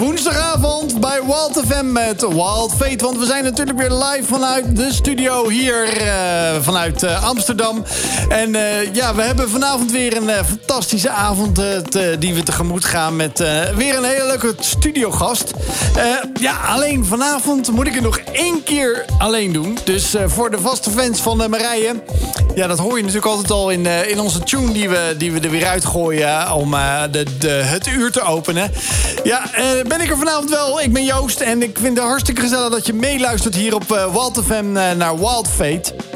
woensdag met Wild Fate. Want we zijn natuurlijk weer live vanuit de studio hier uh, vanuit uh, Amsterdam. En uh, ja, we hebben vanavond weer een fantastische avond die we tegemoet gaan... met weer een hele leuke studiogast. ja, alleen vanavond moet ik het nog één keer alleen doen. Dus voor de vaste fans van Marije... Ja, dat hoor je natuurlijk altijd al in, in onze tune die we, die we er weer uitgooien... om de, de, het uur te openen. Ja, ben ik er vanavond wel. Ik ben Joost en ik vind het hartstikke gezellig dat je meeluistert hier op uh, Walt FM uh, naar Wild Fate.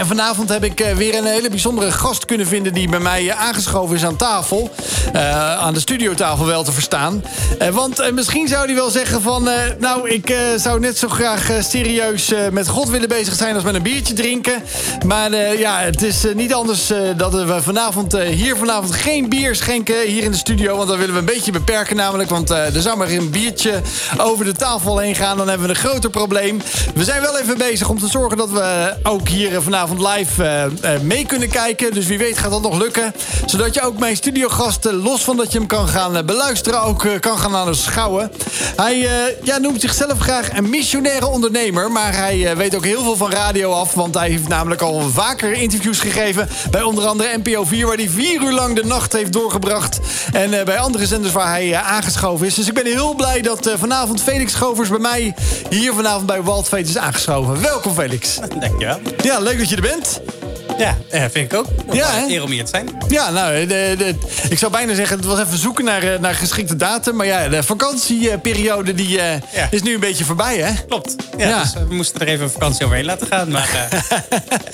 En vanavond heb ik eh, weer een hele bijzondere gast kunnen vinden... die bij mij eh, aangeschoven is aan tafel. Uh, aan de studiotafel wel te verstaan. Uh, want misschien zou hij wel zeggen van... nou, ik zou net zo graag serieus met God willen bezig zijn... als met een biertje drinken. Maar ja, het is niet anders dat we vanavond hier vanavond geen bier schenken... hier in de studio, want dat willen we een beetje beperken namelijk. Want er zou maar een biertje over de tafel heen gaan... dan hebben we een groter probleem. We zijn wel even bezig om te zorgen dat we ook hier vanavond live uh, mee kunnen kijken. Dus wie weet gaat dat nog lukken. Zodat je ook mijn studiogasten, los van dat je hem kan gaan beluisteren... ook kan gaan aanschouwen. Hij ja, noemt zichzelf graag een missionaire ondernemer... maar hij weet ook heel veel van radio af... want hij heeft namelijk al vaker interviews gegeven... bij onder andere NPO 4, waar hij vier uur lang de nacht heeft doorgebracht. En bij andere zenders waar hij aangeschoven is. Dus ik ben heel blij dat vanavond Felix Schovers bij mij... hier vanavond bij Walt is aangeschoven. Welkom Felix. Dankjewel. Ja, leuk dat je er bent. Ja, vind ik ook. Ja, eer om hier te zijn. Ja, nou, de, de, ik zou bijna zeggen, het was even zoeken naar, eh, naar geschikte datum. Maar ja, de vakantieperiode die, uh, is nu een beetje voorbij, hè? Klopt. Ja, Dus, we moesten er even een vakantie overheen laten gaan. Maar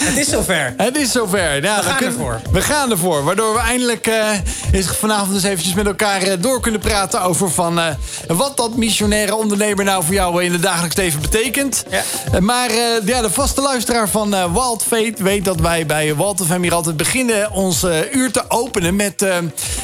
het is zover. Het is zover. We gaan kunnen, ervoor. We gaan ervoor. Waardoor we eindelijk is vanavond eens eventjes met elkaar door kunnen praten... over van, wat dat missionaire ondernemer nou voor jou in het dagelijks leven betekent. Ja. maar ja, de vaste luisteraar van Wild Fate weet dat wij bij Walter van hier altijd beginnen ons uh, uur te openen met uh,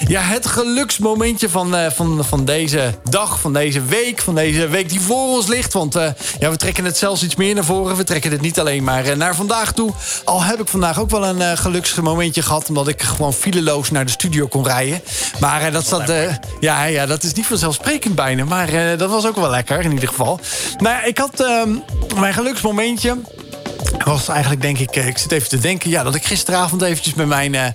ja, het geluksmomentje van, uh, van, van deze dag, van deze week, van deze week die voor ons ligt. Want ja, we trekken het zelfs iets meer naar voren. We trekken het niet alleen maar naar vandaag toe. Al heb ik vandaag ook wel een geluksmomentje gehad, omdat ik gewoon fileloos naar de studio kon rijden. Maar dat, zat, ja, ja, dat is niet vanzelfsprekend bijna. Maar dat was ook wel lekker in ieder geval. Nou, ik had ehm, mijn geluksmomentje was eigenlijk denk ik, eh, ik zit even te denken... Ja, dat ik gisteravond eventjes met mijn, uh,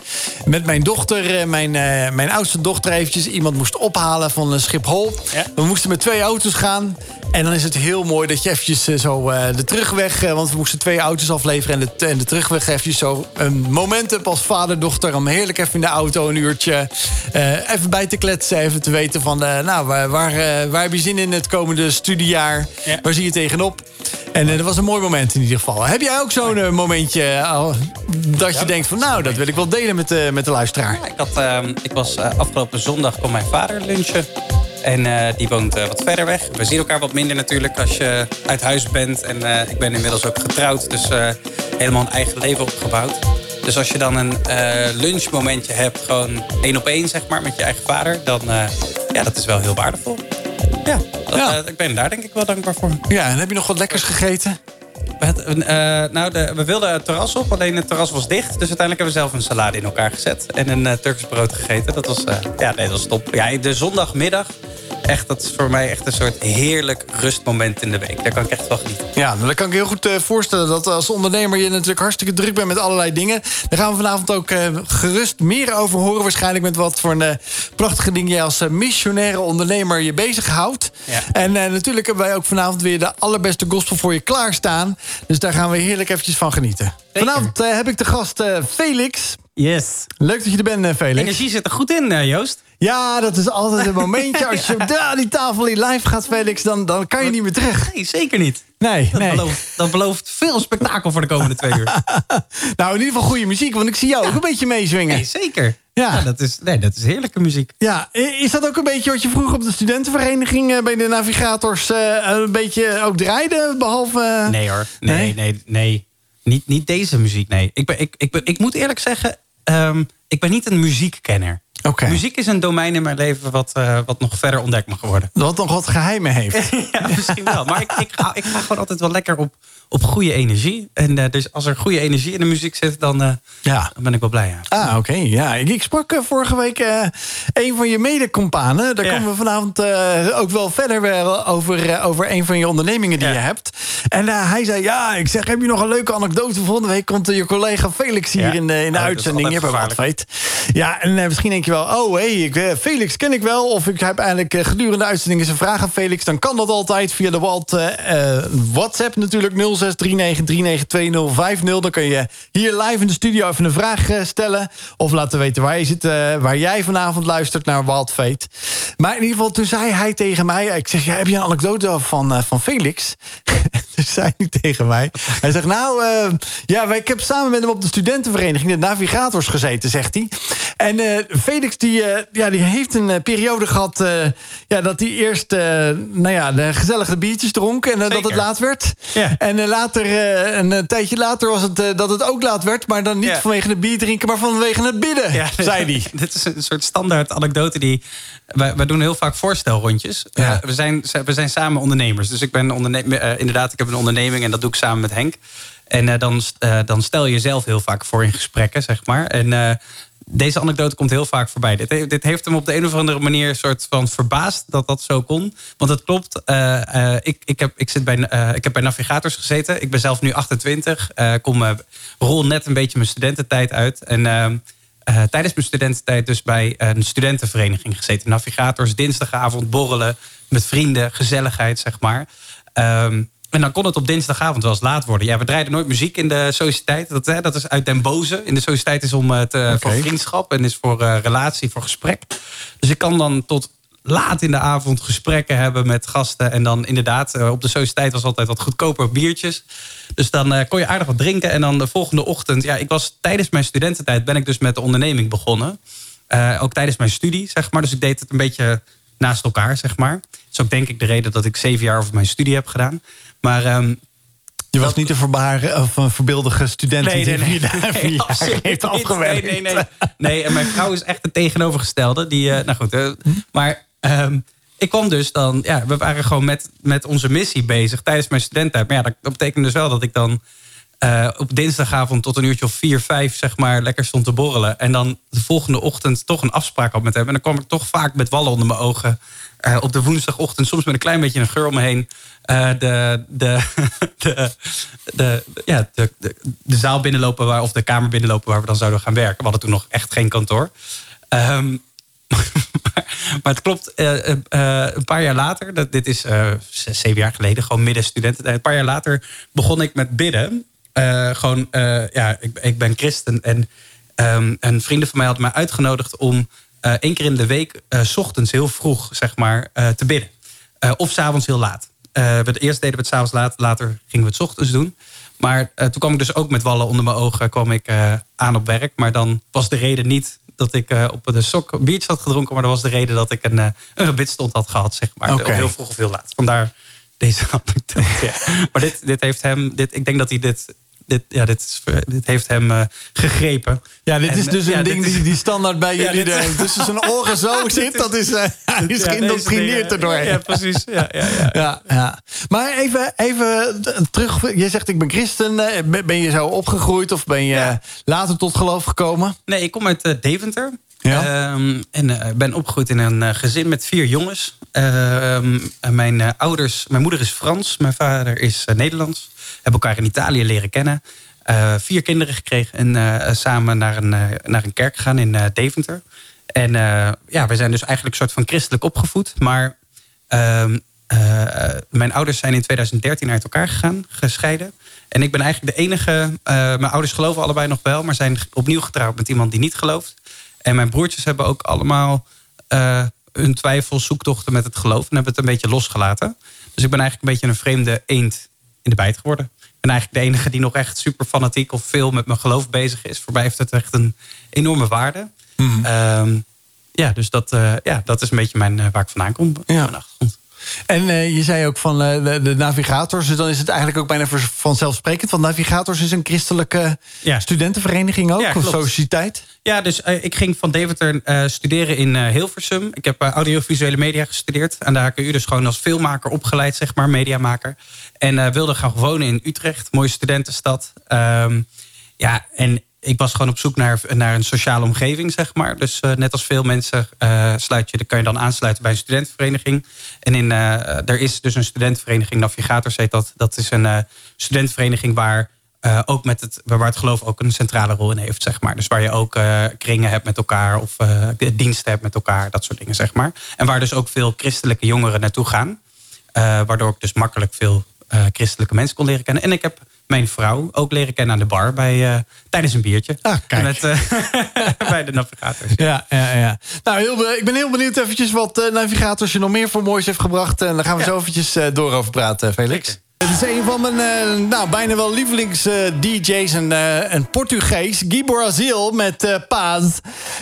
met mijn dochter... Uh, mijn, uh, mijn oudste dochter eventjes iemand moest ophalen van Schiphol. Ja. We moesten met twee auto's gaan. En dan is het heel mooi dat je eventjes zo de terugweg... want we moesten twee auto's afleveren en de, en de terugweg eventjes zo... een moment hebt als vader-dochter om heerlijk even in de auto een uurtje... even bij te kletsen, even te weten van... nou, waar, waar, waar heb je zin in het komende studiejaar? Ja. Waar zie je tegenop? En dat was een mooi moment in ieder geval. Heb jij ook zo'n uh, momentje uh, dat je denkt van... nou, dat wil ik wel delen met, uh, met de luisteraar? Ja, ik, had, ehm, ik was afgelopen zondag kon mijn vader lunchen. En die woont wat verder weg. We zien elkaar wat minder natuurlijk als je uit huis bent. En ik ben inmiddels ook getrouwd. Dus helemaal een eigen leven opgebouwd. Dus als je dan een lunchmomentje hebt, gewoon één op één zeg maar, met je eigen vader... dan ja, dat is wel heel waardevol. Ja, dat, ik ben daar denk ik wel dankbaar voor. Ja, en heb je nog wat lekkers gegeten? Uh, nou, we wilden het terras op, alleen het terras was dicht. Dus uiteindelijk hebben we zelf een salade in elkaar gezet. En een uh, Turks brood gegeten. Dat was, uh, ja, dat was top. Ja, de zondagmiddag echt, dat is voor mij echt een soort heerlijk rustmoment in de week. Daar kan ik echt wel genieten. Ja, nou, dan kan ik heel goed voorstellen dat als ondernemer... je natuurlijk hartstikke druk bent met allerlei dingen. Daar gaan we vanavond ook gerust meer over horen. Waarschijnlijk met wat voor een prachtige dingen... je als missionaire ondernemer je bezighoudt. Ja. En natuurlijk hebben wij ook vanavond weer de allerbeste gospel voor je klaarstaan. Dus daar gaan we heerlijk eventjes van genieten. Vanavond heb ik de gast Felix... Yes. Leuk dat je er bent, Felix. Energie zit er goed in, Joost. Ja, dat is altijd een momentje. Als je daar die tafel in live gaat, Felix, dan, dan kan je niet meer terug. Nee, zeker niet. Nee, dat, nee. Belooft, dat belooft veel spektakel voor de komende twee uur. nou, in ieder geval goede muziek, want ik zie jou ook een beetje meezwingen. Nee, zeker. Ja. dat, is, nee, dat is heerlijke muziek. Ja, is dat ook een beetje wat je vroeger op de studentenvereniging... Eh, bij de navigators uh, een beetje ook draaide, behalve... Nee hoor, nee, nee, nee. nee. Niet, niet deze muziek, nee. Ik, ben, ik, ik, ben, ik moet eerlijk zeggen, um, ik ben niet een muziekkenner. Muziek is een domein in mijn leven wat, eh, wat nog verder ontdekt mag worden. Wat nog wat geheimen heeft. ja, misschien wel. Maar ik, ik, ga, ik ga gewoon altijd wel lekker op, op goede energie. En eh, dus als er goede energie in de muziek zit, dan, eh, Ja. dan ben ik wel blij. Ja. Ah, oké. Ja, ik, ik sprak eh, vorige week een van je medecompanen. Daar Ja. komen we vanavond ook wel verder over, over een van je ondernemingen die Ja. je hebt. En hij zei, ja, ik zeg, heb je nog een leuke anekdote? Volgende week komt je collega Felix hier in de, in de Oh, uitzending. Je hebt wat. Ja, en misschien denk je wel, oh, ik, eh, Felix ken ik wel. Of ik heb eigenlijk gedurende de uitzending eens een vraag aan Felix. Dan kan dat altijd via de WhatsApp natuurlijk 0639392050. Dan kun je hier live in de studio even een vraag eh, stellen. Of laten weten waar je zit, eh, waar jij vanavond luistert naar Wild Fate. Maar in ieder geval, toen zei hij tegen mij... Ik zeg, ja, heb je een anekdote van, eh, van Felix? toen zei hij tegen mij... Hij zegt, nou, ja, ik heb samen met hem op de studentenvereniging... de navigators gezeten, zegt hij. En Felix, die, ja, die heeft een periode gehad... eh, ja, dat hij eerst, nou ja, de gezellige biertjes dronk... en dat het laat werd. Ja. En later, eh, een, eh, tijdje later was het eh, dat het ook laat werd... maar dan niet Ja. vanwege het bier drinken, maar vanwege het bidden, zei hij. Dit is een soort standaard anekdote die... Wij, wij doen heel vaak voorstelrondjes. Ja. Eh, we, zijn, we zijn samen ondernemers. Dus ik ben ondernemer, eh, inderdaad, ik heb een onderneming en dat doe ik samen met Henk. En eh, dan, eh, dan stel je jezelf heel vaak voor in gesprekken, zeg maar. En eh, deze anekdote komt heel vaak voorbij. Dit, dit heeft hem op de een of andere manier soort van verbaasd dat dat zo kon. Want het klopt. eh, eh, ik, ik, heb, ik, zit bij, eh, ik heb bij Navigators gezeten. Ik ben zelf nu 28. eh kom rol net een beetje mijn studententijd uit. En tijdens mijn studententijd dus bij een studentenvereniging gezeten. Navigators, dinsdagavond, borrelen met vrienden, gezelligheid, zeg maar. Ehm, en dan kon het op dinsdagavond wel eens laat worden. Ja, we draaiden nooit muziek in de sociëteit. Dat, hè, dat is uit den boze. In de sociëteit is om het, eh, voor vriendschap en is voor eh, relatie, voor gesprek. Dus ik kan dan tot laat in de avond gesprekken hebben met gasten. En dan inderdaad, eh, op de sociëteit was altijd wat goedkoper biertjes. Dus dan kon je aardig wat drinken. En dan de volgende ochtend, ja, ik was tijdens mijn studententijd ben ik dus met de onderneming begonnen. Ook tijdens mijn studie, zeg maar. Dus ik deed het een beetje naast elkaar, zeg maar. Dat is ook denk ik de reden dat ik zeven jaar over mijn studie heb gedaan. Maar ehm, Je was niet een, verbaar, of een voorbeeldige student Nee, die nee, nee. Nee, jaar absoluut heeft afgewerkt. Nee, nee, nee. Nee, en mijn vrouw is echt het tegenovergestelde. Die, eh, nou goed, eh, maar ehm, ik kwam dus dan... Ja, we waren gewoon met, met onze missie bezig tijdens mijn studententijd. Maar ja, dat, dat betekent dus wel dat ik dan... eh, op dinsdagavond tot een uurtje of vier, vijf, zeg maar, lekker stond te borrelen. En dan de volgende ochtend toch een afspraak had met hem. En dan kwam ik toch vaak met wallen onder mijn ogen. Eh, op de woensdagochtend, soms met een klein beetje een geur om me heen. eh, de, de, de, de, ja, de, de, de zaal binnenlopen waar, of de kamer binnenlopen waar we dan zouden gaan werken. We hadden toen nog echt geen kantoor. Ehm, maar, het klopt, eh, een paar jaar later, dat, dit is zeven jaar geleden, gewoon midden studententijd. Een paar jaar later begon ik met bidden. Gewoon, ja, ik, ik ben christen en ehm, een vrienden van mij had mij uitgenodigd om één keer in de week, eh, s ochtends heel vroeg, zeg maar, eh, te bidden. Eh, of s'avonds heel laat. Eh, we, eerst deden we het s'avonds laat, later gingen we het 's ochtends doen. Maar eh, toen kwam ik dus ook met wallen onder mijn ogen kwam ik, eh, aan op werk. Maar dan was de reden niet dat ik eh, op de sok biertje had gedronken. Maar dat was de reden dat ik een, eh een gebidstond had gehad, zeg maar. Heel vroeg of heel laat. Vandaar deze anekdote. ja. Maar dit, dit heeft hem, dit, ik denk dat hij dit, dit, ja, dit, is, dit heeft hem eh, gegrepen. Ja, dit En, is dus eh, een ding is- die, die standaard bij Ja, jullie er tussen zijn oren zo zit. Dat is, hij is Ja, geïndoctrineerd erdoor. Ja, precies. Ja, ja, ja. Ja, ja. Maar even, even terug. Je zegt ik ben christen. Ben je zo opgegroeid of ben je later tot geloof gekomen? Nee, ik kom uit Deventer. Ja. Ehm, en eh, ben opgegroeid in een eh, gezin met vier jongens. Ehm, mijn eh, ouders, mijn moeder is Frans, mijn vader is Nederlands. Hebben elkaar in Italië leren kennen. Vier kinderen gekregen en samen naar een, naar een kerk gegaan in Deventer. En ja, we zijn dus eigenlijk een soort van christelijk opgevoed. Maar ehm, eh, mijn ouders zijn in 2013 uit elkaar gegaan, gescheiden. En ik ben eigenlijk de enige. mijn ouders geloven allebei nog wel, maar zijn opnieuw getrouwd met iemand die niet gelooft. En mijn broertjes hebben ook allemaal eh, hun twijfels, zoektochten met het geloof. En hebben het een beetje losgelaten. Dus ik ben eigenlijk een beetje een vreemde eend in de bijt geworden. Ik ben eigenlijk de enige die nog echt super fanatiek of veel met mijn geloof bezig is. Voor mij heeft het echt een enorme waarde. Ehm, ja, dus dat, eh, ja, dat is een beetje mijn, eh, waar ik vandaan kom. Ja. Mijn achtergrond. En uh, je zei ook van uh, de, de, navigators. Dus dan is het eigenlijk ook bijna vanzelfsprekend. Want navigators is een christelijke ja. studentenvereniging ook. Ja, of sociëteit. Ja, dus uh, ik ging van Deventer studeren in Hilversum. Ik heb audiovisuele media gestudeerd. Aan de HKU dus gewoon als filmmaker opgeleid, zeg maar, mediamaker. En wilde gaan wonen in Utrecht. Mooie studentenstad. Um, ja, en ik was gewoon op zoek naar, naar een sociale omgeving, zeg maar. Dus uh, net als veel mensen uh, sluit je, kan je dan aansluiten bij een studentenvereniging. En in, uh, er is dus een studentenvereniging, Navigators heet dat. Dat is een studentenvereniging waar ook met het, waar het geloof ook een centrale rol in heeft, zeg maar. Dus waar je ook kringen hebt met elkaar of diensten hebt met elkaar, dat soort dingen, zeg maar. En waar dus ook veel christelijke jongeren naartoe gaan. waardoor ik dus makkelijk veel christelijke mensen kon leren kennen. En ik heb mijn vrouw ook leren kennen aan de bar bij, uh, tijdens een biertje. Ah, kijk. Met, uh, bij de navigators. Ja, ja, ja. Nou, heel, ik ben heel benieuwd eventjes wat uh, navigators je nog meer voor moois heeft gebracht. En daar gaan we ja. zo eventjes door over praten, Felix. Zeker. Het is een van mijn uh, nou, bijna wel lievelings-DJ's uh, en, uh, en Portugees. Gibor Azil met Paz.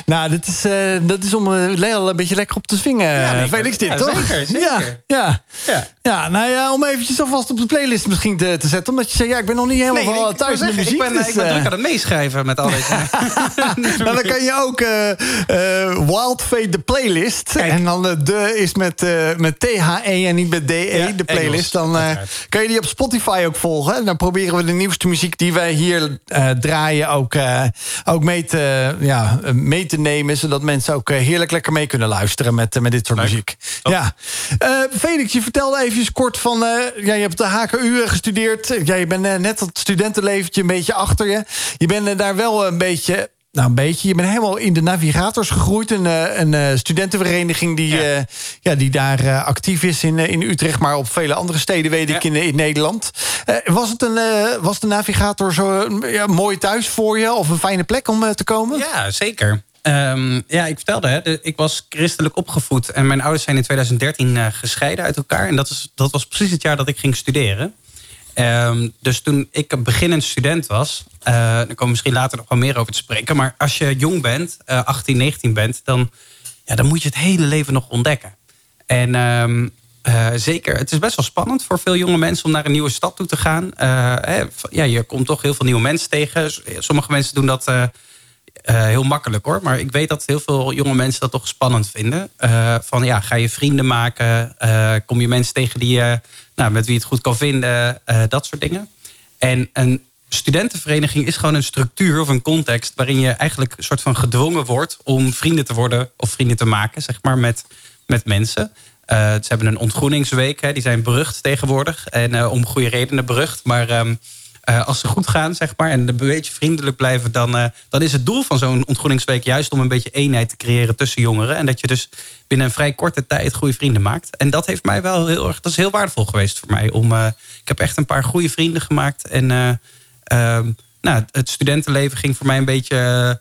Nou, dit is, dat is om Leel een beetje lekker op te swingen. Ja, Felix, dit, ja, toch? Zeker, zeker. Ja, ja. ja. ja, nou ja, om eventjes alvast op de playlist misschien te, te zetten. Omdat je zei, ja, ik ben nog niet helemaal nee, thuis in de muziek. Ik ben, dus, ik ben druk aan het meeschrijven met al deze... nou, dan kan je ook Wild Fate de playlist. Kijk. En dan de is met, met T-H-E en niet met D-E, de playlist. Engels, dan kan je die op Spotify ook volgen. En dan proberen we de nieuwste muziek die wij hier uh, draaien ook, uh, ook mee, te, ja, mee te nemen. Zodat mensen ook heerlijk lekker mee kunnen luisteren met, met dit soort Leuk. muziek. Oh. Ja. Felix, je vertelde even kort van... ja, je hebt de HKU gestudeerd. Ja, je bent net dat studentenleventje een beetje achter je. Je bent daar wel een beetje nou, een beetje. Je bent helemaal in de navigators gegroeid. Een, een, een studentenvereniging die, ja. Uh, ja die daar uh, actief is in, in Utrecht... maar op vele andere steden, weet ja. ik, in, in Nederland. was, het een, was de navigator zo ja, mooi thuis voor je? Of een fijne plek om te komen? Ja, zeker. Um, ja, ik vertelde, hè, ik was christelijk opgevoed... en mijn ouders zijn in 2013 gescheiden uit elkaar. En dat, is, dat was precies het jaar dat ik ging studeren. Um, dus toen ik een beginnend student was... Uh, daar komen we misschien later nog wel meer over te spreken... maar als je jong bent, uh, 18, 19 bent... Dan, ja, dan moet je het hele leven nog ontdekken. En um, uh, zeker, het is best wel spannend voor veel jonge mensen... om naar een nieuwe stad toe te gaan. Hè, ja, je komt toch heel veel nieuwe mensen tegen. Sommige mensen doen dat... Uh, heel makkelijk hoor. Maar ik weet dat heel veel jonge mensen dat toch spannend vinden. Uh, van ja, ga je vrienden maken? Uh, kom je mensen tegen die nou, met wie het goed kan vinden, dat soort dingen. En een studentenvereniging is gewoon een structuur of een context waarin je eigenlijk een soort van gedwongen wordt om vrienden te worden of vrienden te maken, zeg maar, met, met mensen. Ze hebben een ontgroeningsweek, hè, die zijn berucht tegenwoordig. En om goede redenen berucht. Maar um, uh, als ze goed gaan, zeg maar, en een beetje vriendelijk blijven, dan, uh, dan is het doel van zo'n ontgroeningsweek juist om een beetje eenheid te creëren tussen jongeren. En dat je dus binnen een vrij korte tijd goede vrienden maakt. En dat heeft mij wel heel erg, dat is heel waardevol geweest voor mij. Om, uh, ik heb echt een paar goede vrienden gemaakt. En nou, het studentenleven ging voor mij een beetje.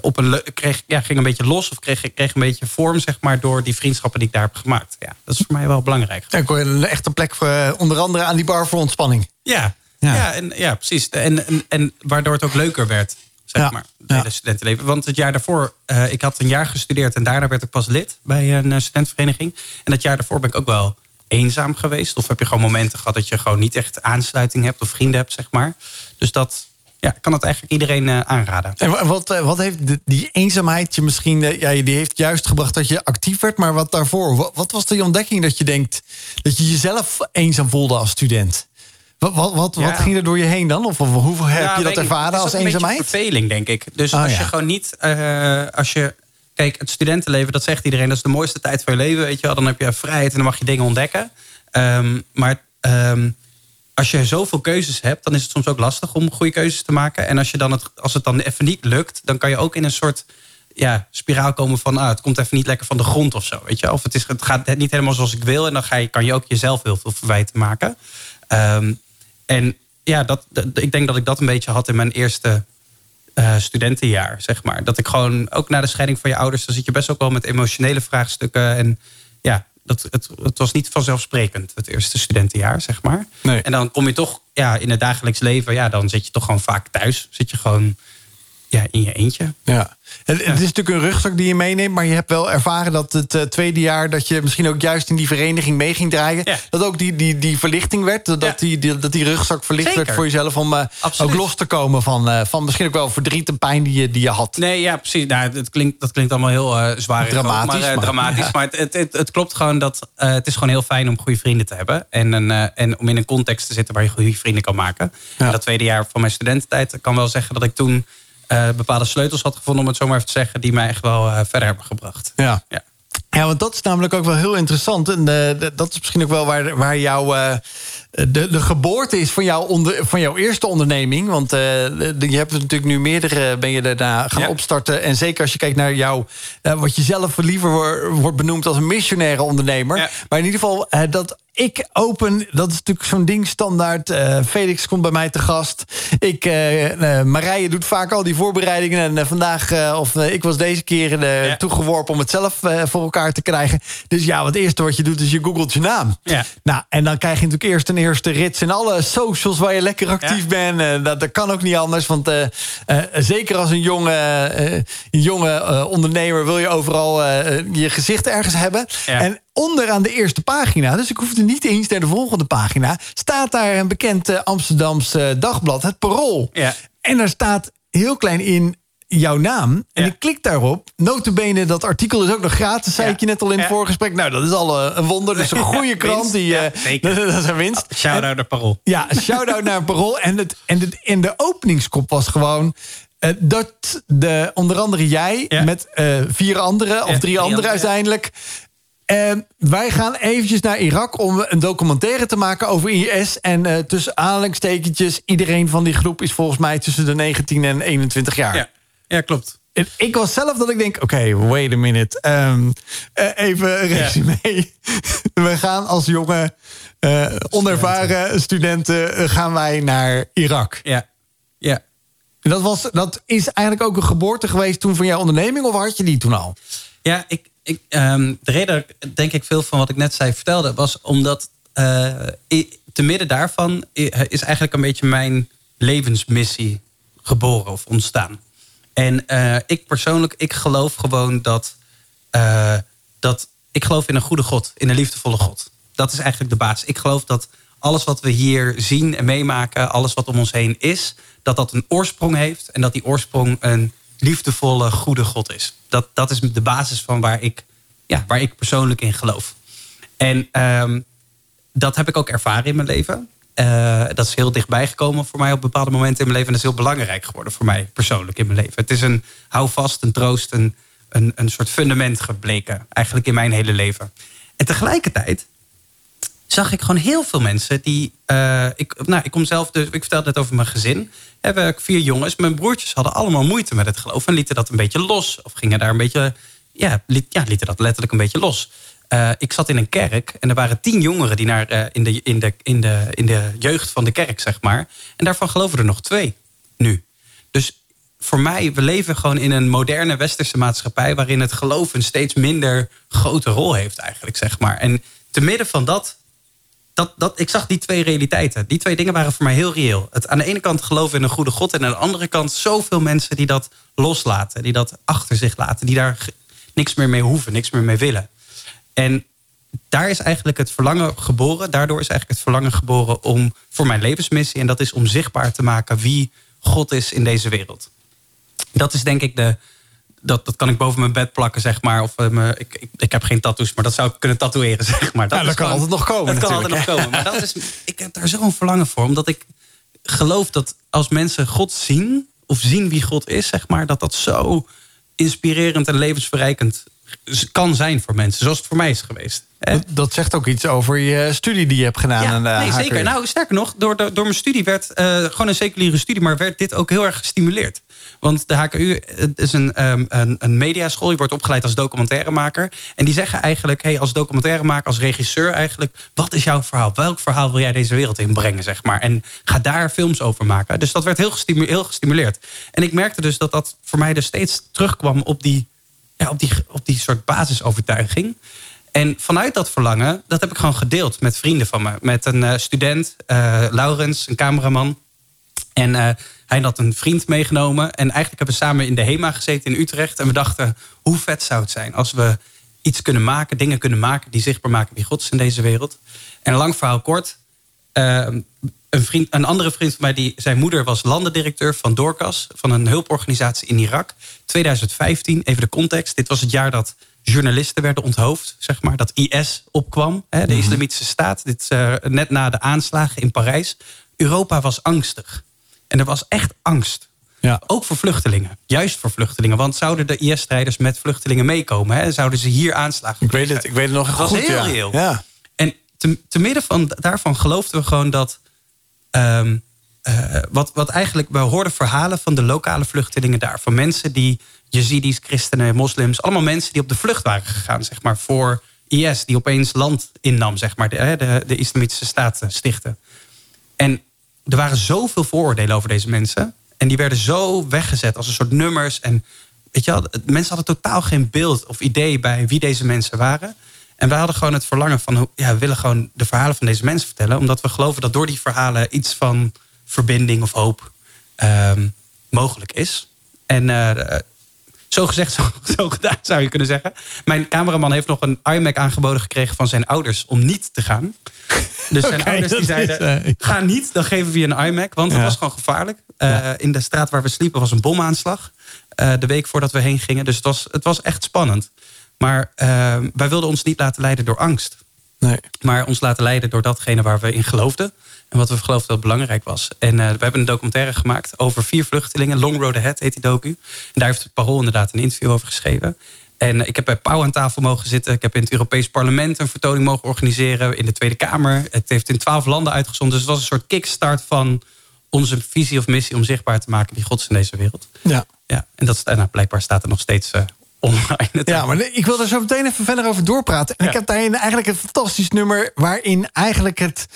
op een kreeg, ja, ging een beetje los of kreeg, kreeg een beetje vorm, zeg maar, door die vriendschappen die ik daar heb gemaakt. Ja, dat is voor mij wel belangrijk. Ja, ik hoor een echte plek voor onder andere aan die bar voor ontspanning. Ja, ja, ja, en, ja precies. En, en, en waardoor het ook leuker werd, zeg ja. maar, het hele studentenleven. Want het jaar daarvoor, uh, ik had een jaar gestudeerd... en daarna werd ik pas lid bij een uh, studentenvereniging. En dat jaar daarvoor ben ik ook wel eenzaam geweest. Of heb je gewoon momenten gehad dat je gewoon niet echt aansluiting hebt... of vrienden hebt, zeg maar. Dus dat, ja, kan het eigenlijk iedereen uh, aanraden. En wat, wat heeft die eenzaamheid je misschien... Uh, ja, die heeft juist gebracht dat je actief werd... maar wat daarvoor? Wat, wat was de ontdekking dat je denkt... dat je jezelf eenzaam voelde als student? Wat, wat, wat, ja. wat, ging er door je heen dan? Of, of hoe heb je dat ervaren als eenzaamheid? Een verveling, denk ik. Dus oh, als ja. je gewoon niet... Uh, als je, kijk, het studentenleven, dat zegt iedereen... dat is de mooiste tijd van je leven, weet je wel. Dan heb je vrijheid en dan mag je dingen ontdekken. Um, maar um, als je zoveel keuzes hebt... dan is het soms ook lastig om goede keuzes te maken. En als, je dan het, als het dan even niet lukt... dan kan je ook in een soort ja, spiraal komen van... Ah, het komt even niet lekker van de grond of zo, weet je Of het, is, het gaat niet helemaal zoals ik wil... en dan ga je, kan je ook jezelf heel veel verwijten maken... Um, en ja, dat, dat, ik denk dat ik dat een beetje had in mijn eerste uh, studentenjaar, zeg maar. Dat ik gewoon, ook na de scheiding van je ouders... dan zit je best ook wel met emotionele vraagstukken. En ja, dat, het, het was niet vanzelfsprekend, het eerste studentenjaar, zeg maar. Nee. En dan kom je toch ja, in het dagelijks leven... ja, dan zit je toch gewoon vaak thuis. Zit je gewoon ja, in je eentje. Ja. Het, het, is natuurlijk een rugzak die je meeneemt, maar je hebt wel ervaren dat het uh, tweede jaar dat je misschien ook juist in die vereniging mee ging draaien, ja. dat ook die, die, die verlichting werd, dat, ja. die, die, dat die rugzak verlicht Zeker. werd voor jezelf om uh, ook los te komen van, uh, van misschien ook wel verdriet en pijn die je, die je had. Nee, ja, precies. Nou, het klinkt, dat klinkt allemaal heel zwaar. Dramatisch. maar, dramatisch. Maar het, het, het, klopt gewoon dat het is gewoon heel fijn om goede vrienden te hebben. En, een, en om in een context te zitten waar je goede vrienden kan maken. En dat tweede jaar van mijn studententijd kan wel zeggen dat ik toen bepaalde sleutels had gevonden, om het zo maar even te zeggen, die mij echt wel uh, verder hebben gebracht. Ja. ja. Ja, want dat is namelijk ook wel heel interessant. En uh, dat is misschien ook wel waar, waar jouw de, de geboorte is van, jouw onder, van jouw eerste onderneming. Want uh, je hebt natuurlijk nu meerdere, ben je daarna gaan opstarten. En zeker als je kijkt naar jou, wat je zelf liever wordt benoemd als een missionaire ondernemer. Maar in ieder geval, dat ik open, dat is natuurlijk zo'n ding standaard. Uh, Felix komt bij mij te gast. Ik, uh, uh, Marije doet vaak al die voorbereidingen. En vandaag, of ik was deze keer ja. toegeworpen om het zelf voor elkaar te krijgen. Dus ja, wat eerste wat je doet is je googelt je naam. Ja. Nou, en dan krijg je natuurlijk eerst een eerste rits in alle socials waar je lekker actief ja. bent. dat, dat kan ook niet anders. Want zeker als een jonge, jonge ondernemer wil je overal je gezicht ergens hebben. En onderaan de eerste pagina, dus ik hoefde niet eens naar de volgende pagina, staat daar een bekend uh, Amsterdamse dagblad, het Parool. Ja. En daar staat heel klein in jouw naam. En ik klik daarop. Notabene, dat artikel is ook nog gratis, zei ik je net al in het voorgesprek. Nou, dat is al uh, een wonder. Dus een goede krant. Die, uh, dat, dat, is een winst. Shout-out naar Parool. Ja, shout-out naar Parool. En, het, en, het, en de openingskop was gewoon... Uh, dat de, onder andere jij met vier anderen, of drie, anderen uiteindelijk... Wij gaan eventjes naar Irak om een documentaire te maken over IS. En uh, tussen aanhalingstekentjes, iedereen van die groep is volgens mij tussen de 19 en 21 jaar. Ja, ja klopt. En ik was zelf dat ik denk, oké, okay, wait a minute. Um, uh, even een resume. Ja. We gaan als jonge, onervaren studenten gaan wij naar Irak. Ja, ja. Dat, was, dat is eigenlijk ook een geboorte geweest toen van jouw onderneming? Of had je die toen al? Ja, ik, ik, um, de reden, denk ik, veel van wat ik net zei vertelde, was omdat uh, te midden daarvan is eigenlijk een beetje mijn levensmissie geboren of ontstaan. En uh, ik persoonlijk, ik geloof gewoon dat, uh, dat ik geloof in een goede God, in een liefdevolle God. Dat is eigenlijk de basis. Ik geloof dat alles wat we hier zien en meemaken, alles wat om ons heen is, dat dat een oorsprong heeft en dat die oorsprong een liefdevolle, goede God is. Dat, dat is de basis van waar ik, ja, waar ik persoonlijk in geloof. En um, dat heb ik ook ervaren in mijn leven. Uh, dat is heel dichtbij gekomen voor mij op bepaalde momenten in mijn leven. En dat is heel belangrijk geworden voor mij persoonlijk in mijn leven. Het is een houvast, een troost, een, een, een soort fundament gebleken. Eigenlijk in mijn hele leven. En tegelijkertijd zag ik gewoon heel veel mensen die. Uh, ik, nou, ik kom zelf, dus, ik vertelde net over mijn gezin. Hebben ik vier jongens. Mijn broertjes hadden allemaal moeite met het geloof en lieten dat een beetje los. Of gingen daar een beetje. Ja, liet, ja lieten dat letterlijk een beetje los. Uh, ik zat in een kerk en er waren tien jongeren die naar, uh, in, de, in, de, in, de, in de jeugd van de kerk, zeg maar. En daarvan geloven er nog twee nu. Dus voor mij, we leven gewoon in een moderne westerse maatschappij... waarin het geloof een steeds minder grote rol heeft eigenlijk, zeg maar. En te midden van dat dat, dat, ik zag die twee realiteiten. Die twee dingen waren voor mij heel reëel. Het, aan de ene kant geloven in een goede God... en aan de andere kant zoveel mensen die dat loslaten. Die dat achter zich laten. Die daar niks meer mee hoeven, niks meer mee willen. En daar is eigenlijk het verlangen geboren. Daardoor is eigenlijk het verlangen geboren om voor mijn levensmissie... en dat is om zichtbaar te maken wie God is in deze wereld. Dat is denk ik de, dat, dat kan ik boven mijn bed plakken, zeg maar. Of uh, ik, ik, ik, heb geen tattoos, maar dat zou ik kunnen tatoeëren, zeg maar. Dat, ja, dat kan altijd nog komen. Dat kan altijd nog komen. Maar dat is, ik heb daar zo'n verlangen voor. Omdat ik geloof dat als mensen God zien, of zien wie God is, zeg maar, dat dat zo inspirerend en levensverrijkend kan zijn voor mensen. Zoals het voor mij is geweest. Dat, dat, zegt ook iets over je studie die je hebt gedaan. Ja, aan nee, zeker. Nou, sterker nog, door, door, door mijn studie werd uh, gewoon een seculiere studie, maar werd dit ook heel erg gestimuleerd. Want de HKU is een, um, een, een mediaschool. Je wordt opgeleid als documentairemaker. En die zeggen eigenlijk, hey, als documentairemaker, als regisseur eigenlijk... wat is jouw verhaal? Welk verhaal wil jij deze wereld inbrengen, zeg maar? En ga daar films over maken. Dus dat werd. Heel gestimuleerd. En ik merkte dus dat dat voor mij dus steeds terugkwam op die, ja, op die, op die soort basisovertuiging. En vanuit dat verlangen, dat heb ik gewoon gedeeld met vrienden van me. Met een uh, student, uh, Laurens, een cameraman... En uh, hij had een vriend meegenomen. En eigenlijk hebben we samen in de HEMA gezeten in Utrecht. En we dachten, hoe vet zou het zijn als we iets kunnen maken, dingen kunnen maken die zichtbaar maken wie God is in deze wereld. En lang verhaal kort. Een, vriend, een andere vriend van mij, die, zijn moeder was landendirecteur van Dorcas, van een hulporganisatie in Irak. 2015, even de context. Dit was het jaar dat journalisten werden onthoofd, zeg maar. Dat IS opkwam, hè, de mhm. Islamitische Staat. Dit uh, net na de aanslagen in Parijs. Europa was angstig. En er was echt angst. Ja. Ook voor vluchtelingen. Juist voor vluchtelingen. Want zouden de IS-strijders met vluchtelingen meekomen? Hè? Zouden ze hier aanslagen? Ik weet het, ik weet het nog goed. Dat was heel ja. Ja. En te, te midden van, daarvan geloofden we gewoon dat... Ehm, uh, wat, wat eigenlijk, we hoorden verhalen van de lokale vluchtelingen daar. Van mensen die, Yazidis, christenen, moslims. Allemaal mensen die op de vlucht waren gegaan, zeg maar, voor IS. Die opeens land innam, zeg maar, de, de, de islamitische staat stichten. En er waren zoveel vooroordelen over deze mensen. En die werden zo weggezet als een soort nummers. En weet je wel, mensen hadden totaal geen beeld of idee bij wie deze mensen waren. En wij hadden gewoon het verlangen van, ja, we willen gewoon de verhalen van deze mensen vertellen. Omdat we geloven dat door die verhalen iets van verbinding of hoop ehm, mogelijk is. En uh, zo gezegd, zo, zo, gedaan zou je kunnen zeggen. Mijn cameraman heeft nog een iMac aangeboden gekregen van zijn ouders om niet te gaan. Dus zijn ouders die zeiden, uh, ga niet, dan geven we je een iMac. Want het was gewoon gevaarlijk. Uh, In de straat waar we sliepen was een bomaanslag. de week voordat we heen gingen. Dus het was, het was echt spannend. Maar ehm, wij wilden ons niet laten leiden door angst. Nee. Maar ons laten leiden door datgene waar we in geloofden. En wat we geloofden dat belangrijk was. En uh, we hebben een documentaire gemaakt over vier vluchtelingen. Long Road Ahead heet die docu. En daar heeft het Parool inderdaad een interview over geschreven. En ik heb bij Pauw aan tafel mogen zitten. Ik heb in het Europees Parlement een vertoning mogen organiseren. In de Tweede Kamer. Het heeft in twaalf landen uitgezonden. Dus het was een soort kickstart van onze visie of missie... om zichtbaar te maken wie God is in deze wereld. Ja. ja en dat, nou, blijkbaar staat er nog steeds uh, ja, maar ik wil er zo meteen even verder over doorpraten. En ik heb daarin eigenlijk een fantastisch nummer... waarin eigenlijk het,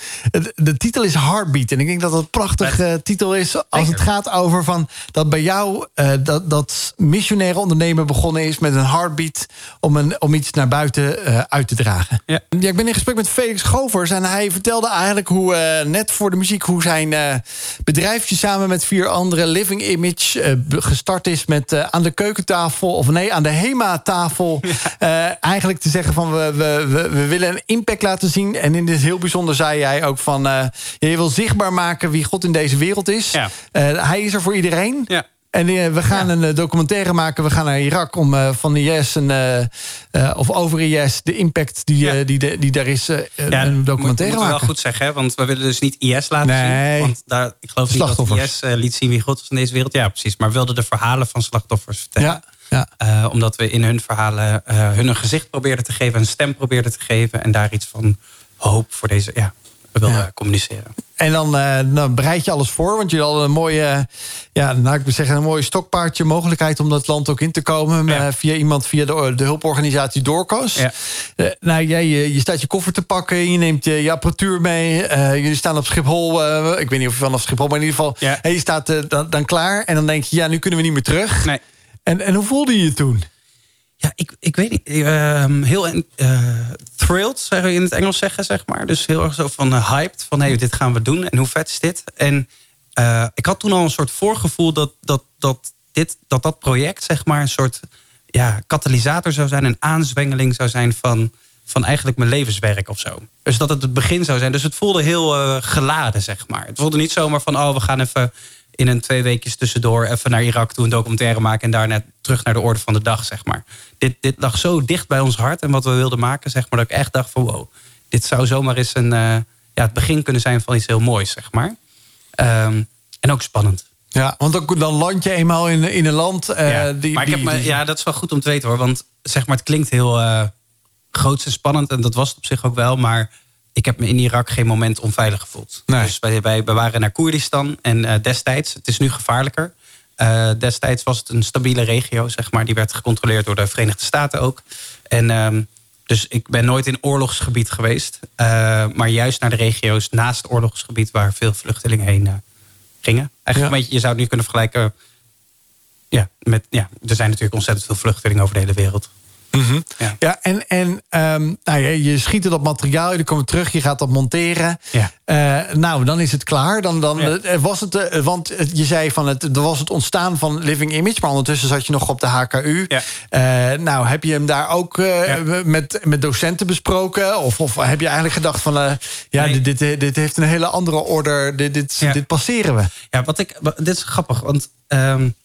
de titel is Heartbeat. En ik denk dat dat een prachtige titel is... als het gaat over van dat bij jou uh, dat, dat missionaire ondernemen begonnen is... met een heartbeat om, een, om iets naar buiten uh, uit te dragen. Ja. ja. ik ben in gesprek met Felix Govers... en hij vertelde eigenlijk hoe uh, net voor de muziek... hoe zijn bedrijfje samen met vier andere Living Image gestart is... met aan de keukentafel, of nee, aan de HEMA-tafel uh, eigenlijk te zeggen van we, we, we, we, willen een impact laten zien. En in dit heel bijzonder zei jij ook van uh, je wil zichtbaar maken wie God in deze wereld is. Ja. Uh, hij is er voor iedereen. Ja. En we gaan een documentaire maken. We gaan naar Irak om uh, van IS en, uh, of over IS de impact die, ja. die, die, die daar is ja, een documentaire moet, maken. wel goed zeggen, hè? want we willen dus niet IS laten nee. zien. Want daar, ik geloof niet dat IS liet zien wie God is in deze wereld. Ja, precies. Maar we wilden de verhalen van slachtoffers vertellen. Ja. Uh, omdat we in hun verhalen uh, hun een gezicht probeerden te geven, een stem probeerden te geven en daar iets van hoop voor deze, ja, we wilden ja. communiceren. En dan, uh, dan, bereid je alles voor, want je had een mooie, ja, nou, ik wil zeggen, een mooie stokpaardje mogelijkheid om dat land ook in te komen ja. via iemand via de, de hulporganisatie Doorkos. Ja. nou, jij, je, je, staat je koffer te pakken, je neemt je, je apparatuur mee, jullie staan op Schiphol, ik weet niet of je vanaf Schiphol, maar in ieder geval, ja. je staat dan, dan klaar en dan denk je, ja, nu kunnen we niet meer terug. Nee. En, en hoe voelde je je toen? Ja, ik, ik weet niet. Uh, heel uh, thrilled, zou je in het Engels zeggen, zeg maar. Dus heel erg zo van uh, hyped. Van, hé, hey, dit gaan we doen. En hoe vet is dit? En uh, ik had toen al een soort voorgevoel dat dat, dat, dit, dat dat project, zeg maar, een soort ja, katalysator zou zijn. Een aanzwengeling zou zijn van, van eigenlijk mijn levenswerk of zo. Dus dat het het begin zou zijn. Dus het voelde heel geladen, zeg maar. Het voelde niet zomaar van, oh, we gaan even in een twee weekjes tussendoor even naar Irak toe een documentaire maken en daarna terug naar de orde van de dag, zeg maar. Dit, dit lag zo dicht bij ons hart en wat we wilden maken, zeg maar, dat ik echt dacht van wow, dit zou zomaar eens een, uh, ja, het begin kunnen zijn van iets heel moois, zeg maar. Um, en ook spannend. Ja, want dan, dan land je eenmaal in, in een land. Uh, ja, die, maar ik heb me, ja, dat is wel goed om te weten hoor. Want zeg maar, het klinkt heel uh, groots en spannend. En dat was het op zich ook wel. Maar ik heb me in Irak geen moment onveilig gevoeld. Dus wij, wij, waren naar Koerdistan en uh, destijds, het is nu gevaarlijker. Uh, destijds was het een stabiele regio, zeg maar. Die werd gecontroleerd door de Verenigde Staten ook. En uh, dus ik ben nooit in oorlogsgebied geweest. Uh, maar juist naar de regio's naast het oorlogsgebied waar veel vluchtelingen heen gingen. Eigenlijk ja. een beetje, je zou het nu kunnen vergelijken. Ja, met, ja, er zijn natuurlijk ontzettend veel vluchtelingen over de hele wereld. Mhm. ja. ja. en, en um, nou ja, je schiet het op materiaal, je komt terug, je gaat dat monteren. Ja. Uh, nou, dan is het klaar. Dan, dan ja. was het, uh, want je zei van het, er was het ontstaan van Living Image, maar ondertussen zat je nog op de HKU. Ja. Uh, nou, heb je hem daar ook met, met docenten besproken? Of, of heb je eigenlijk gedacht van ja, nee. dit, dit, dit, heeft een hele andere order, dit, dit, dit passeren we? Ja, wat ik, dit is grappig, want um,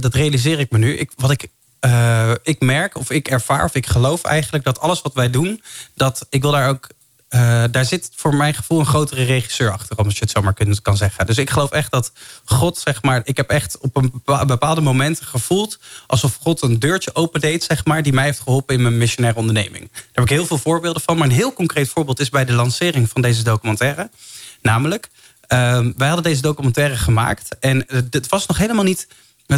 dat realiseer ik me nu. Ik, wat ik uh, ik merk of ik ervaar of ik geloof eigenlijk dat alles wat wij doen, dat ik wil daar ook. Uh, daar zit voor mijn gevoel een grotere regisseur achter, als je het zo maar kunt, kan zeggen. Dus ik geloof echt dat God, zeg maar, ik heb echt op een bepaalde momenten gevoeld alsof God een deurtje opendeed, zeg maar, die mij heeft geholpen in mijn missionaire onderneming. Daar heb ik heel veel voorbeelden van, maar een heel concreet voorbeeld is bij de lancering van deze documentaire. Namelijk, uh, wij hadden deze documentaire gemaakt en het was nog helemaal niet